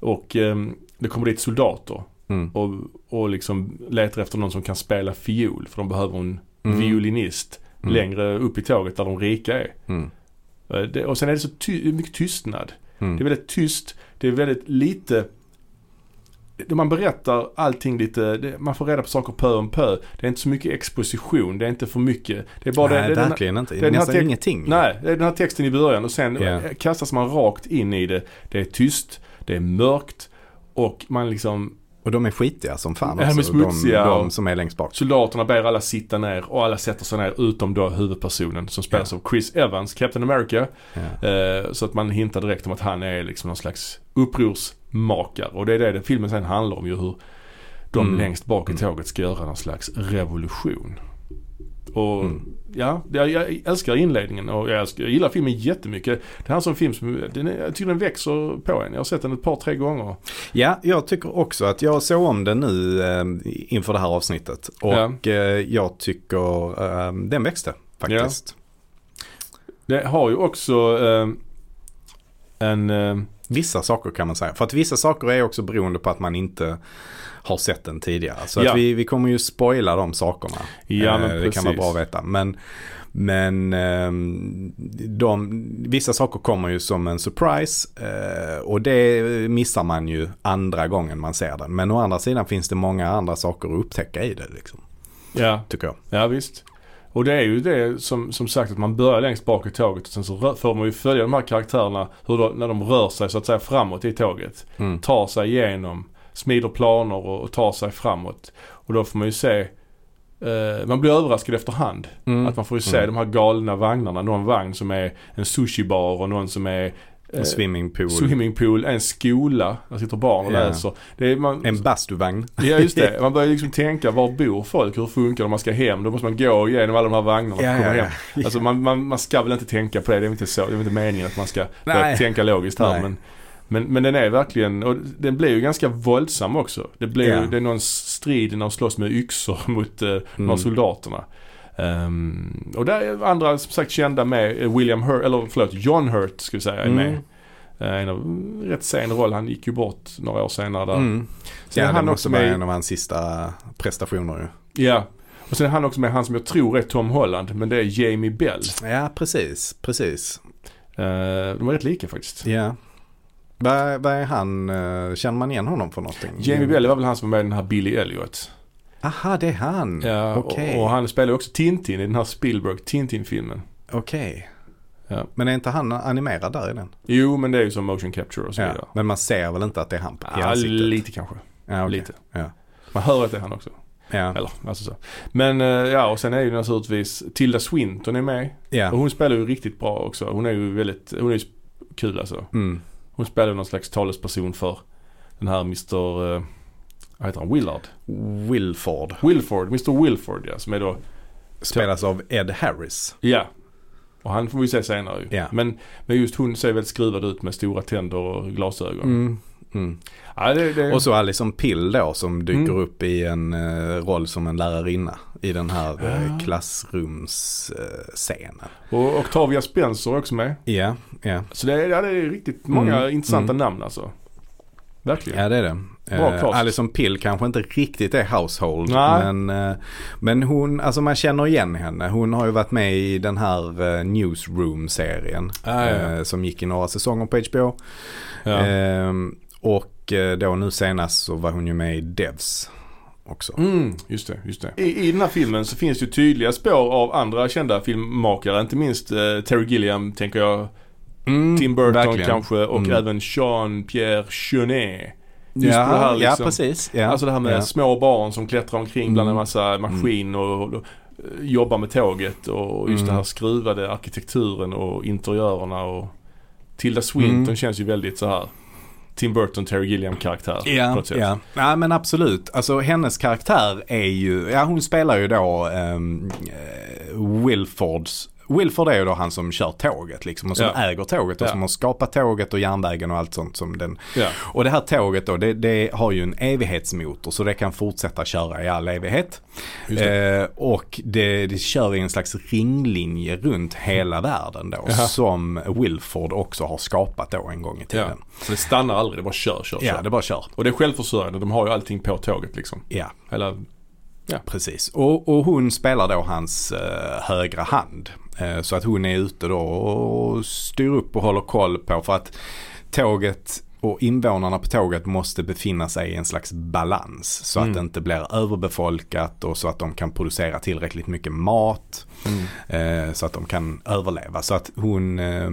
Och ehm, det kommer dit soldater Mm. och, och liksom letar efter någon som kan spela fiol för de behöver en Mm. violinist Mm. längre upp i tåget där de rika är. Mm. Eh, Det, och sen är det så ty- mycket tystnad. Mm. Det är väldigt tyst, det är väldigt lite man berättar allting lite, det, man får reda på saker pö om pö. Det är inte så mycket exposition, det är inte för mycket. Det är bara Nej, det, det, är den, verkligen inte. det är den här Nästan text- ingenting. Nej, det är den här texten i början och sen eh, kastas man rakt in i det. Det är tyst, det är mörkt och man liksom Och de är skitiga som fan Ja, de är också, smutsiga de, de som är längst bak. Soldaterna ber alla sitta ner och alla sätter sig ner utom då huvudpersonen som spelas av Chris Evans, Captain America. Ja. Eh, så att man hintar direkt om att han är liksom någon slags upprorsmakare. Och det är det den filmen sen handlar om ju hur de Mm. längst bak i Mm. tåget ska göra någon slags revolution. Och Mm. ja, jag, jag älskar inledningen och jag, älskar, jag gillar filmen jättemycket. Det här är en film som, den jag tycker den växer på en. Jag har sett den ett par, tre gånger. Ja, jag tycker också att jag såg om den nu eh, inför det här avsnittet. Och eh, jag tycker eh, den växte faktiskt. Det har ju också eh, en eh, Vissa saker kan man säga. För att vissa saker är också beroende på att man inte har sett den tidigare. Så Ja. att vi, vi kommer ju spoila de sakerna. Ja, men Eh, det kan vara bra att veta. Men, men ehm, de, vissa saker kommer ju som en surprise. eh, och det missar man ju andra gången man ser den. Men å andra sidan finns det många andra saker att upptäcka i det. Liksom, ja, tycker jag. Ja visst. Och det är ju det som, som sagt att man börjar längst bak i tåget och sen så får man ju följa de här karaktärerna hur de, när de rör sig så att säga framåt i tåget. Mm. Tar sig igenom, smider planer och, och tar sig framåt. Och då får man ju se, eh, man blir överraskad efterhand. Mm. Att man får ju se Mm. de här galna vagnarna. Någon vagn som är en sushibar och någon som är En swimmingpool. swimmingpool, en skola. Där sitter barn och Ja. läser. Är, man, En bastuvagn. Ja just det. Man börjar liksom tänka, var bor folk? Hur funkar det om man ska hem? Då måste man gå igenom alla de här vagnarna ja, hem. ja. Alltså man, man, man ska väl inte tänka på det. Det är inte så. Det är inte meningen att man ska tänka logiskt här. Nej. Men, men, men den är verkligen, och den blir ju ganska våldsam också. Det blir ju, det är någon strid när de slåss med yxor mot uh, Mm. av soldaterna. Ehm, och där är andra som sagt kända med. Eh, William Hurt, eller förlåt John Hurt ska vi säga är med. Mm. Eh, en av, mm, rätt sen roll. Han gick ju bort några år senare där. Mm. Sen Ja, han det också måste vara med en av hans sista prestationer ju. Ja. Och sen är han också med han som jag tror är Tom Holland. Men det är Jamie Bell. Ja, precis. Precis. Eh, de är rätt lika faktiskt. Ja. Vad är han, känner man igen honom för någonting? Jamie Bell var väl han som var med i den här Billy Elliot. Aha, det är han. Ja, Okej. och, och han spelar också Tintin i den här Spielberg Tintin-filmen. Okej. Ja. Men är inte han animerad där i den? Jo, men det är ju som motion capture och så vidare. Ja. Men man ser väl inte att det är han på Ja, ansiktet? lite kanske. Ja, okej. Lite. Ja. Man hör att det är han också. Ja. Eller, alltså så. Men eh, ja, och sen är ju naturligtvis Tilda Swinton är med. Och ja. hon spelar ju riktigt bra också. Hon är ju väldigt, hon är ju kul alltså. Mm. Hon spelar ju någon slags talesperson för den här Mr. eh, vad heter han? Willard? Wilford. Wilford, Mr. Wilford ja, som är då, Spelas av Ed Harris. ja. Och han får vi se senare ju. Ja. Men, men just hon ser väldigt skruvad ut med stora tänder och glasögon. Mm. Mm. Ja, det, det, Och så Alison Pill då som dyker Mm. upp i en eh, roll som en lärarinna i den här uh, Ja. klassrumsscenen. och Octavia Spencer är också med. Ja, ja. Så det, är- ja, det är riktigt många Mm, intressanta mm. namn alltså. Verkligen. Ja det är det. Bra Eh. Alison Pill kanske inte riktigt är household. Nej. Men, eh, men hon, alltså man känner igen henne. Hon har ju varit med i den här eh, Newsroom-serien. Ah, ja, ja. eh, som gick i några säsonger på HBO. Ja. Ehm, och eh, då nu senast så var hon ju med i Devs också. Mm, just det, just det. I, I den här filmen så finns det ju tydliga spår av andra kända filmmakare. Inte minst eh, Terry Gilliam tänker jag. Mm, Tim Burton verkligen. kanske och Mm. även Jean-Pierre Jeunet. Just ja, på här ja, liksom. precis. Ja. Alltså det här med ja. små barn som klättrar omkring bland en Mm. massa maskin och, och, och jobbar med tåget och just Mm. det här skruvade arkitekturen och interiörerna och Tilda Swinton Mm. känns ju väldigt så här Tim Burton, Terry Gilliam karaktär på Ja, något sätt. ja. ja, men absolut. Alltså hennes karaktär är ju, ja hon spelar ju då um, Wilfords Wilford är ju då han som kör tåget liksom och som Ja. äger tåget och Ja. som har skapat tåget och järnvägen och allt sånt som den. Ja. Och det här tåget då det, det har ju en evighetsmotor så det kan fortsätta köra i all evighet. Det. Eh, och det, det kör i en slags ringlinje runt hela världen då Ja. som Wilford också har skapat då en gång i Ja. tiden. Så det stannar aldrig, det bara kör, kör, Ja, kör. det bara kör. Och det är självförsörjande, de har ju allting på tåget liksom. Ja. Hela, Precis. Och, och hon spelar då hans eh, högra hand. Eh, så att hon är ute då och styr upp och håller koll på för att tåget och invånarna på tåget måste befinna sig i en slags balans. Så Mm. att det inte blir överbefolkat och så att de kan producera tillräckligt mycket mat. mm. Eh, så att de kan överleva. Så att hon, eh,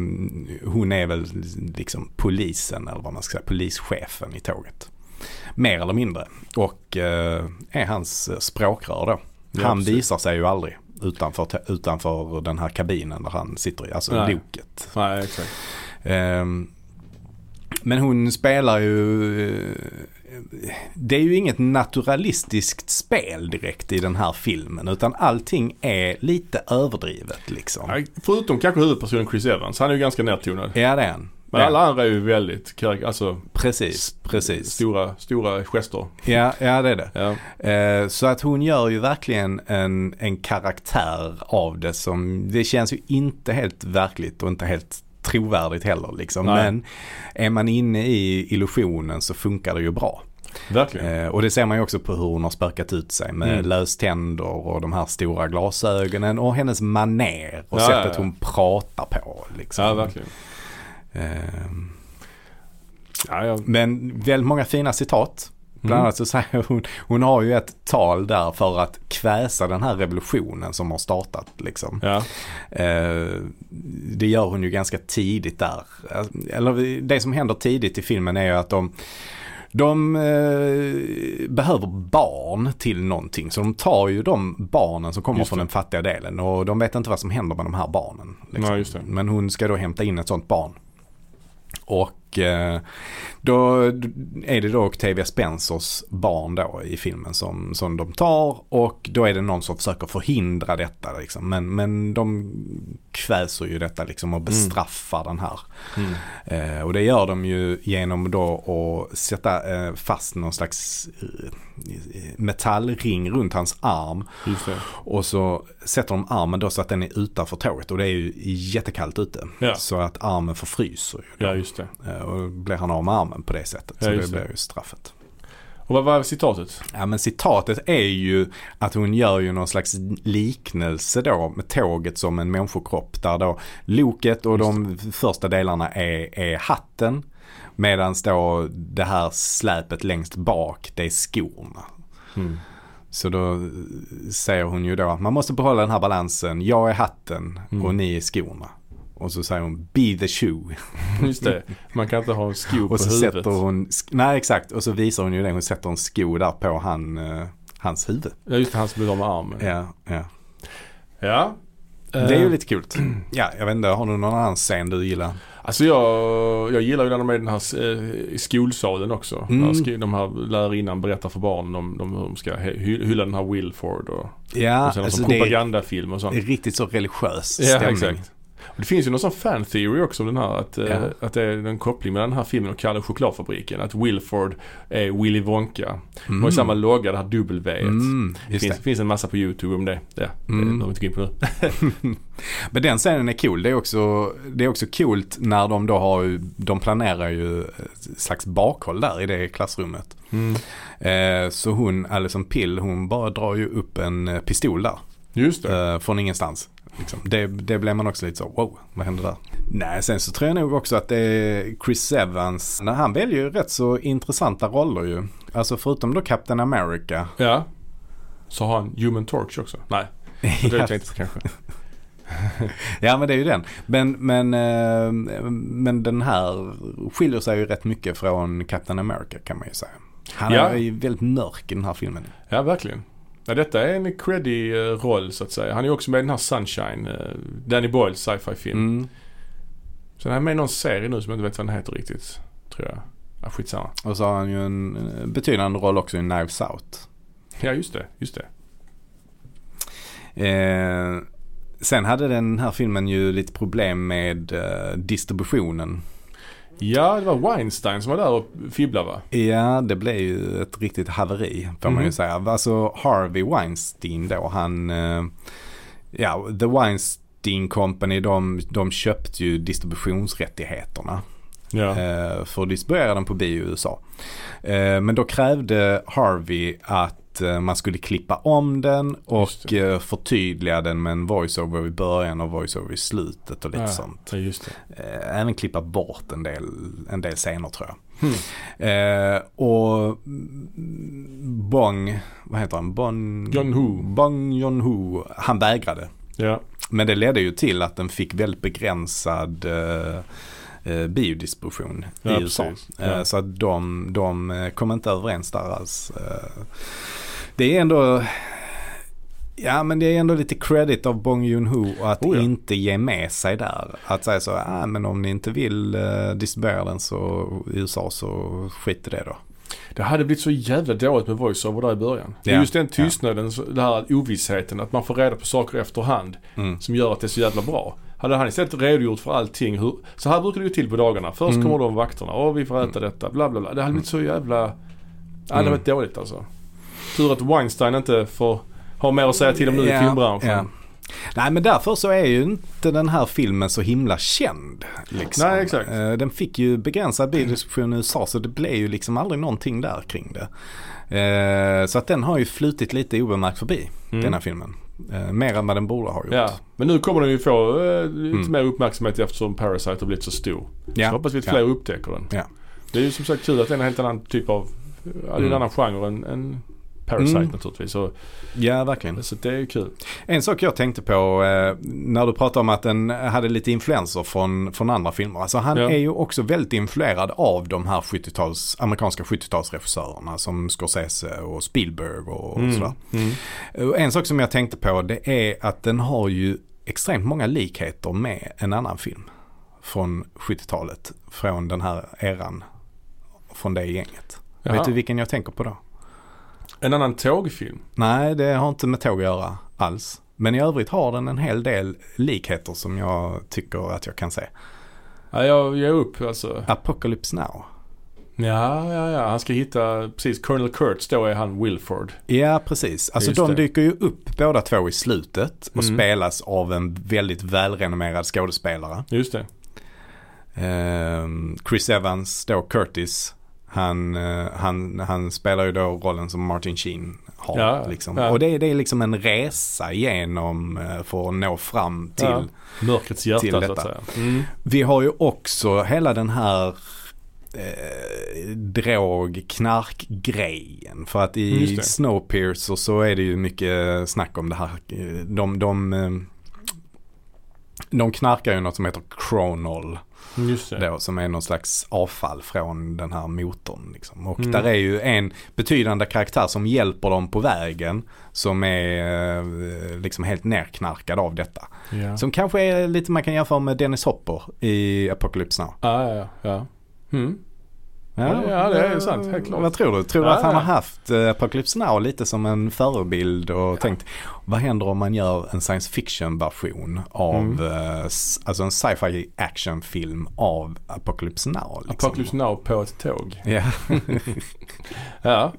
hon är väl liksom polisen eller vad man ska säga, polischefen i tåget. Mer eller mindre. Och eh, är hans språkrör då. Ja, han visar sig ju aldrig utanför, utanför den här kabinen där han sitter i, alltså Nej. loket. Nej, exakt. Ehm, men hon spelar ju eh, det är ju inget naturalistiskt spel direkt i den här filmen utan allting är lite överdrivet liksom. Förutom kanske huvudpersonen Chris Evans, han är ju ganska nedtonad. Ja det är han. Men alla andra är ju väldigt, alltså Precis, precis. stora, stora gester. Ja, ja det är det. Ja. Eh, så att hon gör ju verkligen en, en karaktär av det som, det känns ju inte helt verkligt och inte helt trovärdigt heller liksom. Nej. Men är man inne i illusionen så funkar det ju bra. Verkligen. Eh, och det ser man ju också på hur hon har spökat ut sig med Mm. löständer och de här stora glasögonen och hennes maner och Ja, sättet ja, ja. hon pratar på. Liksom. Ja, verkligen. Ehm, Ja, ja. Men väldigt många fina citat. Bland Mm. annat så säger hon, hon har ju ett tal där för att kväsa den här revolutionen som har startat liksom. Ja. Eh, det gör hon ju ganska tidigt där. Eller det som händer tidigt i filmen är ju att de de eh, behöver barn till någonting så de tar ju de barnen som kommer från den fattiga delen och de vet inte vad som händer med de här barnen. liksom. Det. Men hon ska då hämta in ett sånt barn. Och eh, då är det då Octavia Spencers barn då i filmen som, som de tar och då är det någon som försöker förhindra detta liksom. Men, men de kväser ju detta liksom och bestraffar den här. Mm. Eh, och det gör de ju genom då att sätta eh, fast någon slags eh, metallring runt hans arm och så sätter de armen då så att den är utanför tåget och det är ju jättekallt ute. Ja. Så att armen förfryser ju. Ja, just det. Eh, Och då blir han av med armen på det sättet. Så Ja, just det. blir ju straffet. Och vad var citatet? Ja men citatet är ju att hon gör ju någon slags liknelse då med tåget som en människokropp. Där då loket och de första delarna är, är hatten. Medan då det här släpet längst bak det är skorna. Mm. Så då säger hon ju då att man måste behålla den här balansen. Jag är hatten Mm. och ni är skorna. Och så säger hon be the shoe. Just det. Man kan inte ha en sko på huvudet. sätter hon, nej exakt, och så visar hon ju det. Hon sätter en sko där på han, eh, hans huvud. Ja, just det. Han som blev av med armen. Ja, ja. Ja. Det är ju Eh, lite kul. Ja, jag vet inte, har du någon annan scen du gillar? Alltså jag, jag gillar ju när de är i den här eh, skolsalen också. Mm. När de här lärarinnan berättar för barnen om, om hur de ska hy- hylla den här Wilford och, Ja, och sen alltså propagandafilm och sånt. det är riktigt så religiös Ja, stämning. exakt. Och det finns ju någon sån fan theory också om den här. Att, eh, Ja. att det är en koppling mellan den här filmen och Kalle och chokladfabriken. Att Wilford är Willy Wonka. De har ju samma logga, det här W. Mm, Det finns, det. finns en massa på YouTube om det. Ja, Mm. det behöver vi inte gå in på nu. Men den scenen är cool. Det är också, det är också coolt när de då har de planerar ju ett slags bakhåll där i det klassrummet. Mm. Eh, så hon, Alison Pill, hon bara drar ju upp en pistol där. Just det. Eh, från ingenstans. Liksom. Det, det blev man också lite så, wow, vad hände där? Nej, sen så tror jag nog också att det är Chris Evans. När han väljer ju rätt så intressanta roller ju. Alltså förutom då Captain America. Ja. Så har han Human Torch också. Nej, det vet jag kanske. ja men det är ju den. Men, men, eh, men den här skiljer sig ju rätt mycket från Captain America kan man ju säga. Han Ja. är ju väldigt mörk i den här filmen. Ja, verkligen. Ja, detta är en creddy eh, roll så att säga. Han är också med i den här Sunshine, eh, Danny Boyles sci-fi film. Mm. Sen är han med i någon serie nu som jag inte vet vad den heter riktigt. Tror jag. Ja, skitsamma. Och så har han ju en eh, betydande roll också i Knives Out. Ja, just det. Just det. Eh, sen hade den här filmen ju lite problem med eh, distributionen. Ja, det var Weinstein som var där och fibblade va? Ja, det blev ju ett riktigt haveri får man ju Mhm. säga. Alltså Harvey Weinstein då, han, eh, ja, The Weinstein Company, de, de köpte ju distributionsrättigheterna Ja. eh, för att distribuera den på bio i USA. Eh, men då krävde Harvey att eh, man skulle klippa om den och eh, förtydliga den med en voiceover i början och voiceover i slutet och lite ja. sånt. Eh, även klippa bort en del, en del scener tror jag. Hmm. Eh, och Bong, vad heter han? Bon, Joon-ho. Bong Joon-ho, han vägrade. Ja. Men det ledde ju till att den fick väldigt begränsad eh, eh, biodistribution Ja, i USA. Ja. Så att de, de kom inte överens där alls. Det är ändå Ja men det är ändå lite credit av Bong Joon-Ho att Oh ja. inte ge med sig där. Att säga så, ah, men om ni inte vill eh, distribuera den så USA så skit i det då. Det hade blivit så jävla dåligt med voiceover där i början. Det är Ja. just den tystnaden, så- den här ovissheten, att man får reda på saker efterhand Mm. som gör att det är så jävla bra. Hade han istället redogjort för allting, hur, så här brukar det gå till på dagarna. Först Mm. kommer de vakterna, och vi får äta detta, bla bla bla. Det hade blivit så jävla... Ja, det hade Mm. varit dåligt alltså. Tur att Weinstein inte får ha mer att säga till om nu i filmbranschen. ja. Nej men därför så är ju inte den här filmen så himla känd. Liksom. Nej, exakt. Eh, Den fick ju begränsad biodistribution i USA så det blev ju liksom aldrig någonting där kring det. Eh, Så att den har ju flutit lite obemärkt förbi, Mm. den här filmen. Eh, Mer än vad den borde ha gjort. Ja, men nu kommer den ju få lite Mm. mer uppmärksamhet eftersom Parasite har blivit så stor. Ja. Så hoppas vi att Ja. fler upptäcker den. Ja. Det är ju som sagt kul att det är en helt annan typ av, ja, är en Mm. annan genre än, än Parasite Mm. naturligtvis. Så, ja, verkligen. så det är ju kul. En sak jag tänkte på eh, när du pratade om att den hade lite influenser från, från andra filmer. Alltså han Ja. är ju också väldigt influerad av de här 70-tals, amerikanska 70-talsregissörerna som Scorsese och Spielberg och Mm. sådär. Mm. Och En sak som jag tänkte på det är att den har ju extremt många likheter med en annan film från 70-talet. Från den här eran. Från det gänget. Jaha. Vet du vilken jag tänker på då? En annan tågfilm. Nej, det har inte med tåg att göra alls. Men i övrigt har den en hel del likheter som jag tycker att jag kan se. Ja, jag ger upp alltså. Apocalypse Now. Ja, ja, ja. Han ska hitta, precis, Colonel Kurtz då är han Wilford. Ja, precis. Alltså Just de det. dyker ju upp båda två i slutet och Mm. spelas av en väldigt välrenommerad skådespelare. Just det. Ehm, Chris Evans, då Curtis, han, eh, han, han spelar ju då rollen som Martin Sheen har. Ja, liksom. ja. Och det, är- det är liksom en resa genom eh, för att nå fram till. Ja. Mörkrets hjärta till så att detta. säga. Mm. Vi har ju också hela den här eh, drog, knark-grejen. För att i. Snowpiercer så är det ju mycket snack om det här. De, de, de knarkar ju något som heter Chronol. Det. Då, som är någon slags avfall från den här motorn. Liksom. Och Mm. där är ju en betydande karaktär som hjälper dem på vägen. Som är eh, liksom helt nerknarkad av detta. Ja. Som kanske är lite man kan jämföra med Dennis Hopper i Apocalypse Now. Ja, ja, ja. Mm. Ja, ja, det är sant, helt klart. Vad tror du? Tror du Ja, att han ja. har haft eh, Apocalypse Now lite som en förebild och tänkt vad händer om man gör en science fiction version av, Mm. eh, alltså en sci-fi actionfilm av Apocalypse Now? Liksom. Apocalypse Now på ett tåg. Ja, Ja.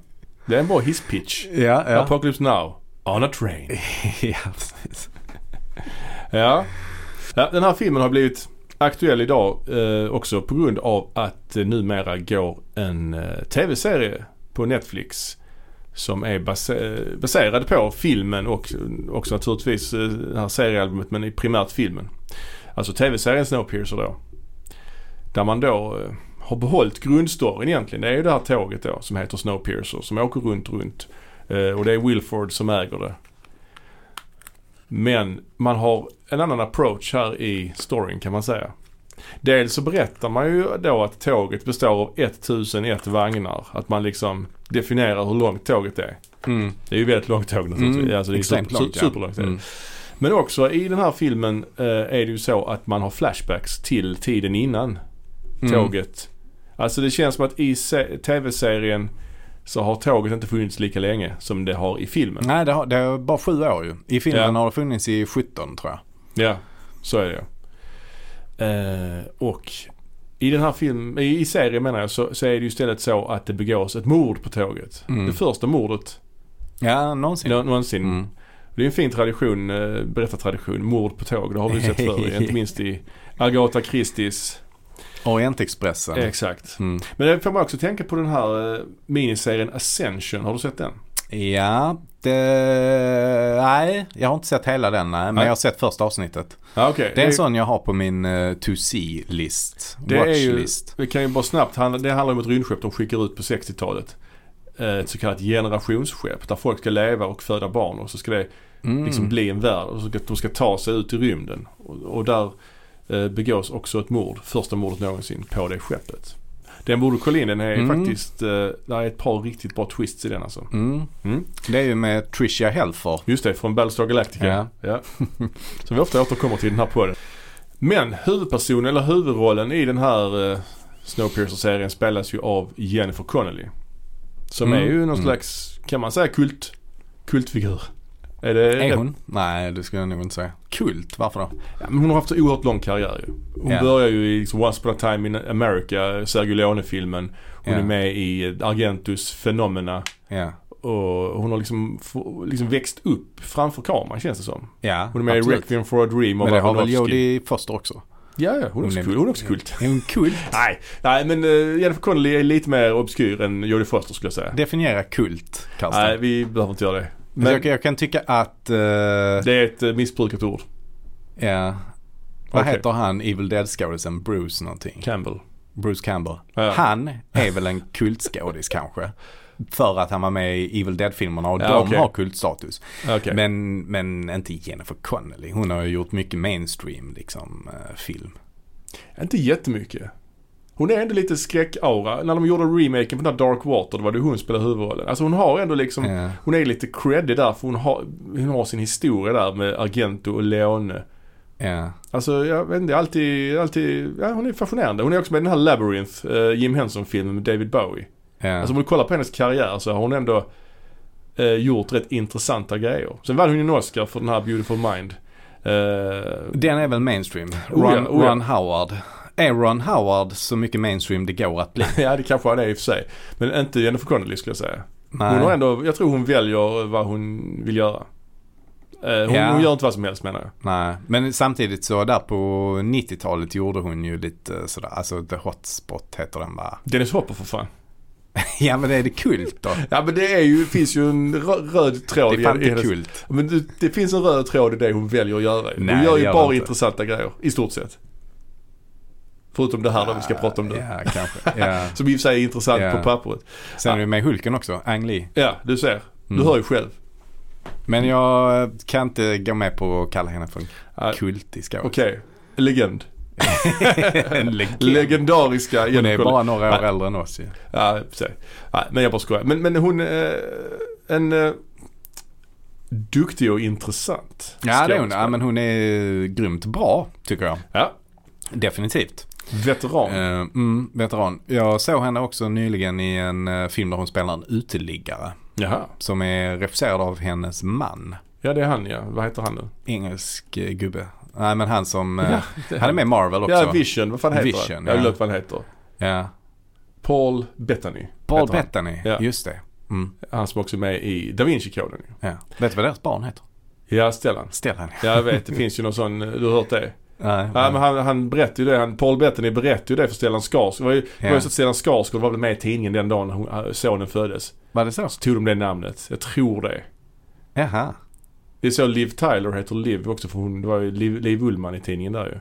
Det är en bra hisspitch. ja, ja. Apocalypse Now. On a train. ja precis. Ja. ja. Den här filmen har blivit aktuell idag eh, också på grund av att det numera går en eh, tv-serie på Netflix som är base- eh, baserad på filmen och också naturligtvis eh, det här seriealbumet men i primärt filmen. Alltså tv-serien Snowpiercer då. Där man då eh, har behållit grundstoryn egentligen. Det är ju det här tåget då som heter Snowpiercer som åker runt, runt. Eh, och det är Wilford som äger det. Men man har en annan approach här i storyn kan man säga. Dels så berättar man ju då att tåget består av 1001 vagnar. Att man liksom definierar hur långt tåget är. Mm. Det är ju väldigt långt tåg naturligtvis. Mm, alltså det är extremt super, långt, ja. superlångt. det. Mm. Men också i den här filmen eh, är det ju så att man har flashbacks till tiden innan Mm. tåget. Alltså det känns som att i se- tv-serien så har tåget inte funnits lika länge som det har i filmen. Nej, det, har, det är bara sju år ju. I filmen Ja. har det funnits i 17 tror jag. Ja, så är det eh, Och i den här filmen, i, i serien menar jag, så, så är det ju istället så att det begås ett mord på tåget. Mm. Det första mordet Ja, någonsin. nå- någonsin. Mm. Det är en fin tradition, eh, berättartradition, mord på tåg. Det har vi sett förr, inte minst i Agatha Christies. Orientexpressen. Exakt. Mm. Men det får man också tänka på den här eh, miniserien Ascension. Har du sett den? Ja, det... Nej, jag har inte sett hela den nej, men Nej. jag har sett första avsnittet. Ja, okej. Det är en sån jag har på min uh, to see-list. Watch-list. vi kan ju bara snabbt, handla- det handlar om ett rymdskepp de skickar ut på 60-talet. Eh, Ett så kallat generationsskepp där folk ska leva och föda barn och så ska det Mm. liksom bli en värld och så ska de ska ta sig ut i rymden. Och, och där eh, begås också ett mord, första mordet någonsin på det skeppet. Den borde kolla in, den är Mm. faktiskt, eh, där är ett par riktigt bra twists i den alltså. Mm. Mm. Det är ju med Tricia Helfer. Just det, från Battlestar Galactica. Ja. Ja. Som vi ofta återkommer till den här podden. Men huvudpersonen, eller huvudrollen i den här eh, Snowpiercer-serien spelas ju av Jennifer Connelly. Som Mm. är ju någon Mm. slags, kan man säga kult, kultfigur. Är det Är hon? Nej, det skulle jag nog inte säga. Kult, varför då? Ja, men hon har haft en oerhört lång karriär ju. Hon Ja. börjar ju i liksom, Once upon a time in America, Sergio Leone-filmen. Hon Ja. är med i Argentus Phenomena. Ja. Och hon har liksom, liksom växt upp framför kameran känns det som. Ja, Hon är med absolut. i Requiem for a Dream av Men det har väl. Jodie Foster också? Ja, ja. Hon är också Hon är- kul. Hon är också kult. Är hon kult? Nej, nej men uh, Jennifer Connelly är lite mer obskyr än Jodie Foster skulle jag säga. Definiera kult, Karlsson. Nej, vi behöver inte göra det. Men jag, jag kan tycka att... eh, det är ett uh, missbrukat ord. ja. Vad Okej. heter han, Evil Dead-skådisen? Bruce någonting? Campbell. Bruce Campbell. Ja. Han är väl en kultskådis kanske. För att han var med i Evil Dead-filmerna och Ja, de okej. har kultstatus. Okej. Men, men inte Jennifer Connelly. Hon har ju gjort mycket mainstream liksom, eh, film. Inte jättemycket. Hon är ändå lite skräckaura. När de gjorde remaken på den här Dark Water, då var det hon som spelade huvudrollen. Alltså hon har ändå liksom, Ja. hon är lite creddig där för hon har, hon har sin historia där med Argento och Leone. Ja. Alltså jag vet inte, alltid, alltid, ja hon är fascinerande. Hon är också med i den här Labyrinth, eh, Jim Henson-filmen med David Bowie. Ja. Alltså om du kollar på hennes karriär så har hon ändå eh, gjort rätt intressanta grejer. Sen vann hon ju en Oscar för den här Beautiful Mind. Eh, Den är väl mainstream. Oh ja, Ron, oh ja. Ron Howard. Är Ron Howard så mycket mainstream det går att bli? ja det kanske han är i och för sig. Men inte Jennifer Connelly skulle jag säga. Nej. Hon har ändå, jag tror hon väljer vad hon vill göra. Eh, hon, Ja. hon gör inte vad som helst menar jag. Nej, men samtidigt så där på 90-talet gjorde hon ju lite sådär, alltså The Hotspot heter den va? Dennis Hopper för fan. ja men är det kult då? Ja men det är ju, finns ju en rö- röd tråd Det är fan i hennes- kult. Men det, det finns en röd tråd i det hon väljer att göra. Nej, hon gör ju bara inte. intressanta grejer, i stort sett. Förutom det här då vi ska prata om nu. Ja, kanske. Ja. Som i och för sig är intressant Ja. på pappret. Sen är det med Hulken också, Ang Lee. Ja, du ser. Du Mm. hör ju själv. Men jag kan inte gå med på att kalla henne för en Ja, kultig skådis. Okej, legend. en legend. Legendariska Hon är bara några år Nej. äldre än oss ju. Ja, precis. Nej, men jag bara skojar. Men, men hon är en eh, duktig och intressant Ja det är hon. Ja, men hon är grymt bra tycker jag. Ja, Definitivt. Veteran. Eh, mm, veteran. Jag såg henne också nyligen i en eh, film där hon spelar en uteliggare. Jaha. Som är regisserad av hennes man. Ja, det är han ja. Vad heter han nu? Engelsk eh, gubbe. Nej men han som, Ja, han är med i Marvel också. Ja, Vision. Vad fan heter Vision, han? Jag ja. glömt vad han heter. Ja. Paul Bettany. Paul. Bettany, Ja. just det. Mm. Han som också är med i Da Vinci-koden. Ja. Vet du vad deras barn heter? Ja, Stellan. Stellan. Ja, jag vet. Det finns ju någon sån, du har hört det? Nej, Ja, men han, han berättade ju det. Han, Paul Bettany berättade ju det för Stellan Skarsgård. Det var ju, var ju Ja. så att Stellan Skarsgård var väl med i tidningen den dagen hon, sonen föddes. Var det så? Så tog de det namnet. Jag tror det. Jaha. Det är så Liv Tyler heter Liv också för hon, det var ju Liv, Liv Ullman i tidningen där ju.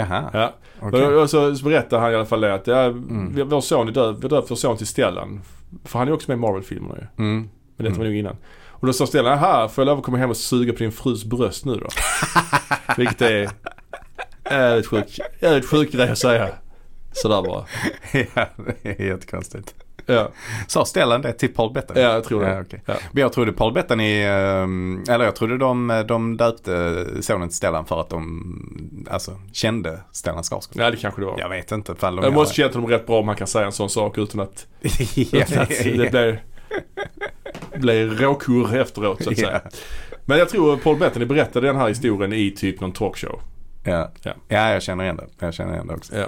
Jaha. Ja. Okej. Och, så, så berättade han i alla fall det att ja, Mm. vår son är död, vi har döpt vår son till Stellan. För han är också med i Marvel-filmerna ju. Mm. Men det var Mm. nog innan. Och Och då sa Stellan, aha, får jag lov att komma hem och suga på din frus bröst nu då? Vilket är jävligt sjuk, jävligt sjuk grej att säga. Sådär bara. ja, det är jättekonstigt. Ja, Sa Stellan det till Paul Bettany? ja jag tror det. Ja, okej. Ja. Men jag trodde Paul Bettany, ehm, eller jag trodde de, de döpte sonen till Stellan för att de alltså, kände Stellan Skarsgård. ja, det kanske det var. Jag vet inte ifall de Jag måste känna honom rätt bra om man kan säga en sån sak utan att, utan att det blir, blir råkurr efteråt så att säga. Men jag tror Paul Bettany berättade den här historien i typ någon talkshow. Ja. Ja. ja, jag känner igen det. Jag känner igen det också. Ja.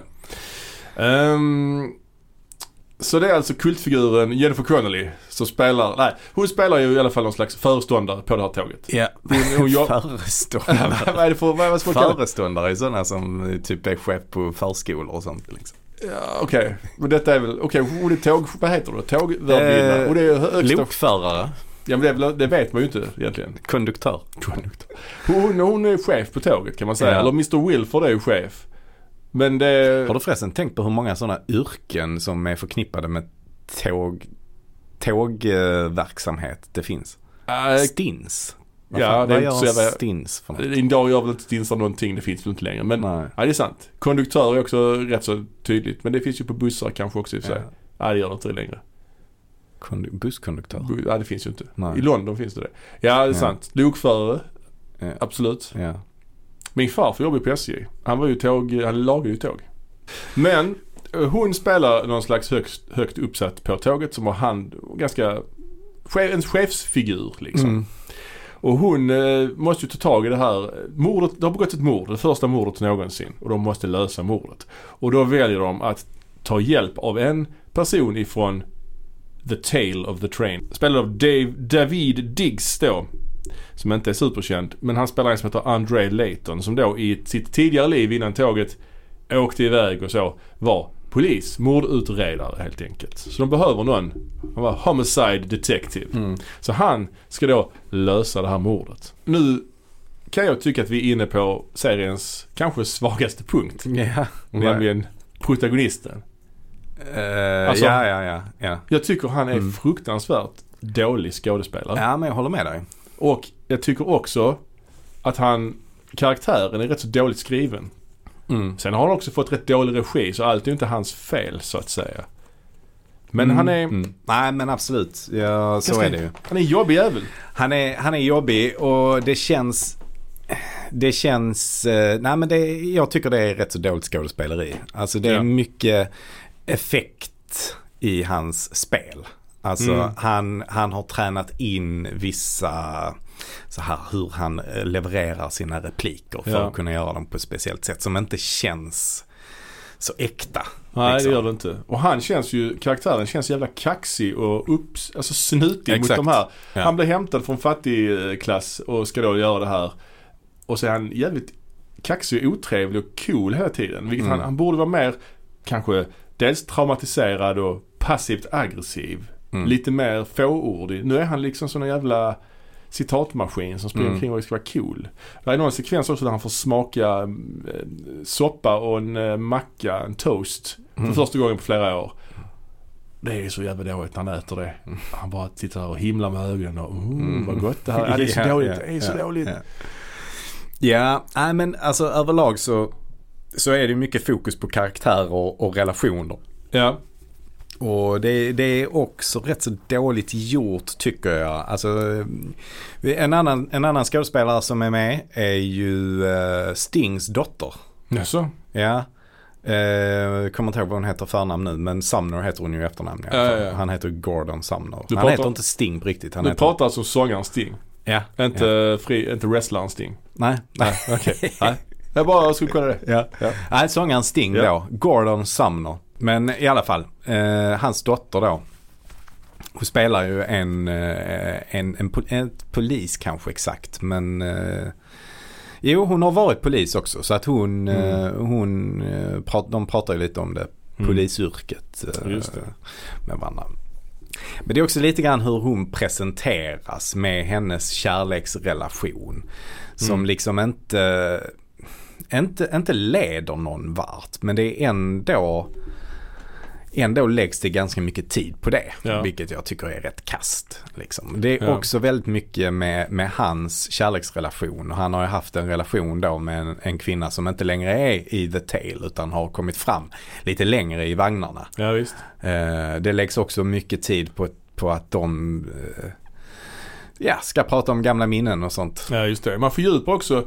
Ehm, så det är alltså kultfiguren Jennifer Connelly som spelar, nej hon spelar ju i alla fall någon slags föreståndare på det här tåget. Ja, Hon, hon jobb- föreståndare. vad är det för, vad, vad ska man kalla? Föreståndare är sådana som typ är chef på förskolor och sånt. Liksom. Ja, Okej, men detta är väl, okej hon är tåg, vad heter det? Tågvärdinna. Eh, Lokförare, ja men det, det vet man ju inte egentligen. konduktör. Hon, hon är chef på tåget kan man säga. Ja. Eller Mr Wilford är ju chef. Men det... Har du förresten tänkt på hur många sådana yrken som är förknippade med tåg, tågverksamhet det finns? Äh, Stins. Vad ja, det är inte så jävla- stins för något? Idag gör väl inte stinsar någonting, det finns väl inte längre. Men Nej. ja, det är sant. Konduktör är också rätt så tydligt. Men det finns ju på bussar kanske också i och för sig. Ja. Ja, det gör det inte längre. Kondu- busskonduktör. Bu- Ja, det finns ju inte. Nej. I London finns det det. Ja, det är Ja. sant. Lokförare, Ja. absolut. Ja. Min farfar jobbade på SJ. Han var ju tåg, han lagade ju tåg. Men eh, hon spelar någon slags högst, högt uppsatt på tåget som har hand, ganska, en chefsfigur liksom. Mm. Och hon eh, måste ju ta tag i det här mordet. Det har begåtts ett mord, det första mordet någonsin. Och de måste lösa mordet. Och då väljer de att ta hjälp av en person ifrån The Tale of the Train. Spelad av Dave, David Diggs då. Som inte är superkänd. Men han spelar en som heter Andre Layton som då i sitt tidigare liv innan tåget åkte iväg och så var polis, mordutredare helt enkelt. Så de behöver någon. Han var homicide detective. Mm. Så han ska då lösa det här mordet. Nu kan jag tycka att vi är inne på seriens kanske svagaste punkt. Ja. Nämligen protagonisten. Eh, Alltså- ja, ja, ja, ja. Jag tycker han är Mm. fruktansvärt dålig skådespelare. Ja, men jag håller med dig. Och jag tycker också att han, karaktären är rätt så dåligt skriven. Mm. Sen har han också fått rätt dålig regi så allt är ju inte hans fel så att säga. Men Mm. han är, Mm. Nej, men absolut. Ja, så är det ju. han är en jobbig jävel. Han är, han är jobbig och det känns det känns, eh, nej men det, jag tycker det är rätt så dåligt skådespeleri. Alltså det är Ja. mycket effekt i hans spel. Alltså Mm. han, han har tränat in vissa, så här hur han eh, levererar sina repliker för Ja. att kunna göra dem på ett speciellt sätt som inte känns så äkta. Nej liksom. det gör det inte. Och han känns ju, karaktären känns jävla kaxig och upps, alltså snutig Exakt. mot de här. Ja. Han blir hämtad från fattigklass och ska då göra det här. Och så är han jävligt kaxig och otrevlig och cool hela tiden. Vilket Mm. han, han borde vara mer, kanske, dels traumatiserad och passivt aggressiv. Mm. Lite mer fåordig. Nu är han liksom sån jävla citatmaskin som springer Mm. omkring och ska vara cool. Det är någon sekvens också där han får smaka eh, soppa och en eh, macka, en toast. För Mm. första gången på flera år. Det är så jävla dåligt när han äter det. Han bara tittar och himlar med ögonen och mm, Mm. vad gott det här är. Det är så dåligt. Det är så ja, dåligt. Ja, men alltså överlag så, så är det mycket fokus på karaktärer och, och relationer. Ja. Och det, det är också rätt så dåligt gjort tycker jag. Alltså, en, annan, en annan skådespelare som är med är ju eh, Stings dotter. Jaså? Ja. Eh, kommer inte ihåg vad hon heter förnamn nu men Sumner heter hon ju i efternamn Ja, ja. Han heter Gordon Sumner. Du han pratar- heter inte Sting på riktigt. Han Du heter... pratar alltså sångaren Sting. Ja. Inte, Ja. fri, inte wrestlaren Sting. Nej. Nej, okej. Nej. Jag bara skulle kolla det. Ja. Ja. Nej, sångaren Sting Ja. då. Gordon Sumner. Men i alla fall, eh, hans dotter då. Hon spelar ju en, eh, en, en, en polis kanske exakt. Men eh, jo, hon har varit polis också. Så att hon, Mm. eh, hon eh, prat, de pratar ju lite om det. Mm. Polisyrket det. med varandra. Men det är också lite grann hur hon presenteras med hennes kärleksrelation. Som Mm. liksom inte, inte, inte leder någon vart. Men det är ändå ändå läggs det ganska mycket tid på det. Ja. Vilket jag tycker är rätt kast. Liksom. Det är Ja. också väldigt mycket med, med hans kärleksrelation. Och han har ju haft en relation då med en, en kvinna som inte längre är i The Tale utan har kommit fram lite längre i vagnarna. Ja visst. Eh, det läggs också mycket tid på, på att de eh, ja, ska prata om gamla minnen och sånt. Ja just det. Man fördjupar också,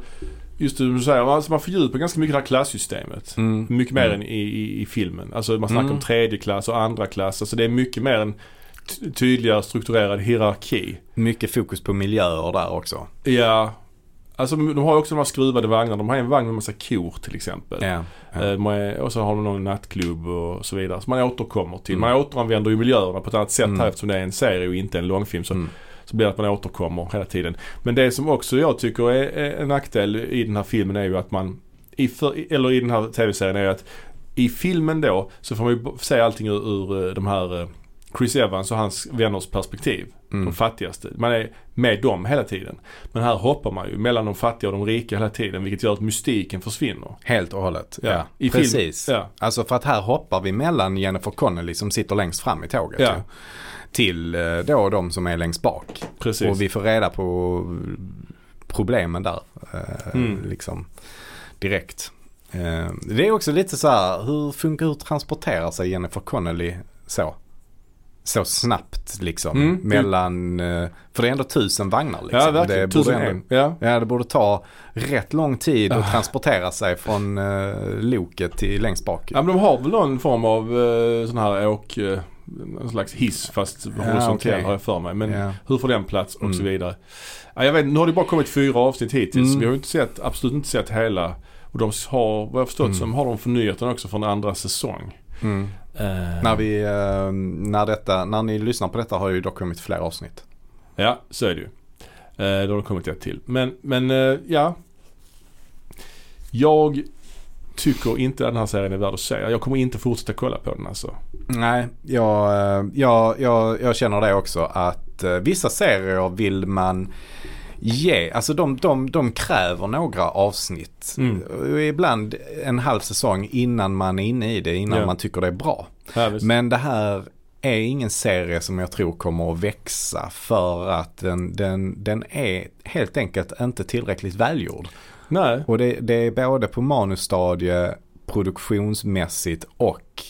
just det du säger, alltså man fördjupar ganska mycket det här klassystemet. Mm. Mycket mer Mm. än i, i, i filmen. Alltså man snackar Mm. om tredje klass och andra klass. Alltså det är mycket mer en tydligare strukturerad hierarki. Mycket fokus på miljöer där också. Ja, alltså de har ju också de här skruvade vagnarna. De har en vagn med massa kor till exempel. Ja. Eh, Ja. är, och så har de någon nattklubb och så vidare. Så man återkommer till. Mm. Man återanvänder ju miljöerna på ett annat sätt Mm. här eftersom det är en serie och inte en långfilm. Så, Mm. Så blir det att man återkommer hela tiden. Men det som också jag tycker är, är en nackdel i den här filmen är ju att man, i för, eller i den här tv-serien är att i filmen då så får man ju se allting ur, ur eh, de här eh, Chris Evans och hans vänners perspektiv. Mm. De fattigaste. Man är med dem hela tiden. Men här hoppar man ju mellan de fattiga och de rika hela tiden vilket gör att mystiken försvinner. Helt och hållet. Ja. Ja, I film- precis. Ja. Alltså för att här hoppar vi mellan Jennifer Connelly som sitter längst fram i tåget Ja. Till eh, då de som är längst bak. Precis. Och vi får reda på problemen där. eh, Mm. Liksom direkt. Eh, Det är också lite så här, hur funkar, hur transporterar sig Jennifer Connelly så? Så snabbt liksom. Mm. Mellan, för det är ändå tusen vagnar liksom. ja verkligen. Det borde Tusen ändå, en. Ja. Ja, det borde ta rätt lång tid Ah. att transportera sig från loket till längst bak. ja men de har väl någon form av sån här åk... Någon slags hiss fast horisontell okej. har jag för mig. Men Ja. hur får den plats och Mm. så vidare. Ja, jag vet Nu har det bara kommit fyra avsnitt hittills. Mm. Vi har inte sett, absolut inte sett hela. Och de har, vad jag förstått Mm. så har de förnyat den också för en andra säsong. Mm. Eh, När, vi, eh, när, detta, när ni lyssnar på detta har ju dock kommit fler avsnitt. Ja, så är det ju. Eh, då har det kommit ett till. Men, men eh, ja. Jag tycker inte den här serien är värd att se. Jag kommer inte fortsätta kolla på den alltså. Nej, jag, eh, jag, jag, jag känner det också att eh, vissa serier vill man ge, alltså de, de, de kräver några avsnitt. Mm. Och Ibland en halv säsong innan man är inne i det, innan Ja. man tycker det är bra. Ja. Men det här är ingen serie som jag tror kommer att växa för att den, den, den är helt enkelt inte tillräckligt välgjord. Nej. Och det, det är både på manusstadie, produktionsmässigt och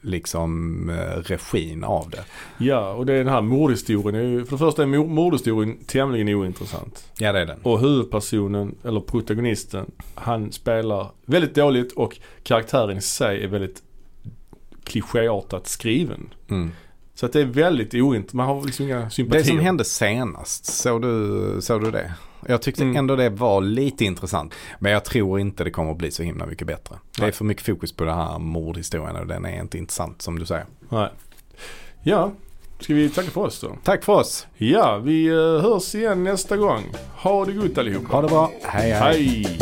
liksom eh, regin av det. Ja, och det är den här mordhistorien. är ju- För det första är mor- mordhistorien tämligen ointressant. Ja det är den. Och huvudpersonen, eller protagonisten, han spelar väldigt dåligt och karaktären i sig är väldigt klichéartat skriven. Mm. Så att det är väldigt ointressant. Man har liksom inga sympatier. Det som hände senast, såg du, såg du det? Jag tyckte Mm. ändå det var lite intressant. Men jag tror inte det kommer att bli så himla mycket bättre. Det är Nej. för mycket fokus på den här mordhistorien och den är inte intressant som du säger. Nej. Ja, ska vi tacka för oss då? Tack för oss. Ja, vi eh, hörs igen nästa gång. Ha det gott allihopa. Ha det bra. hej. hej. Hej.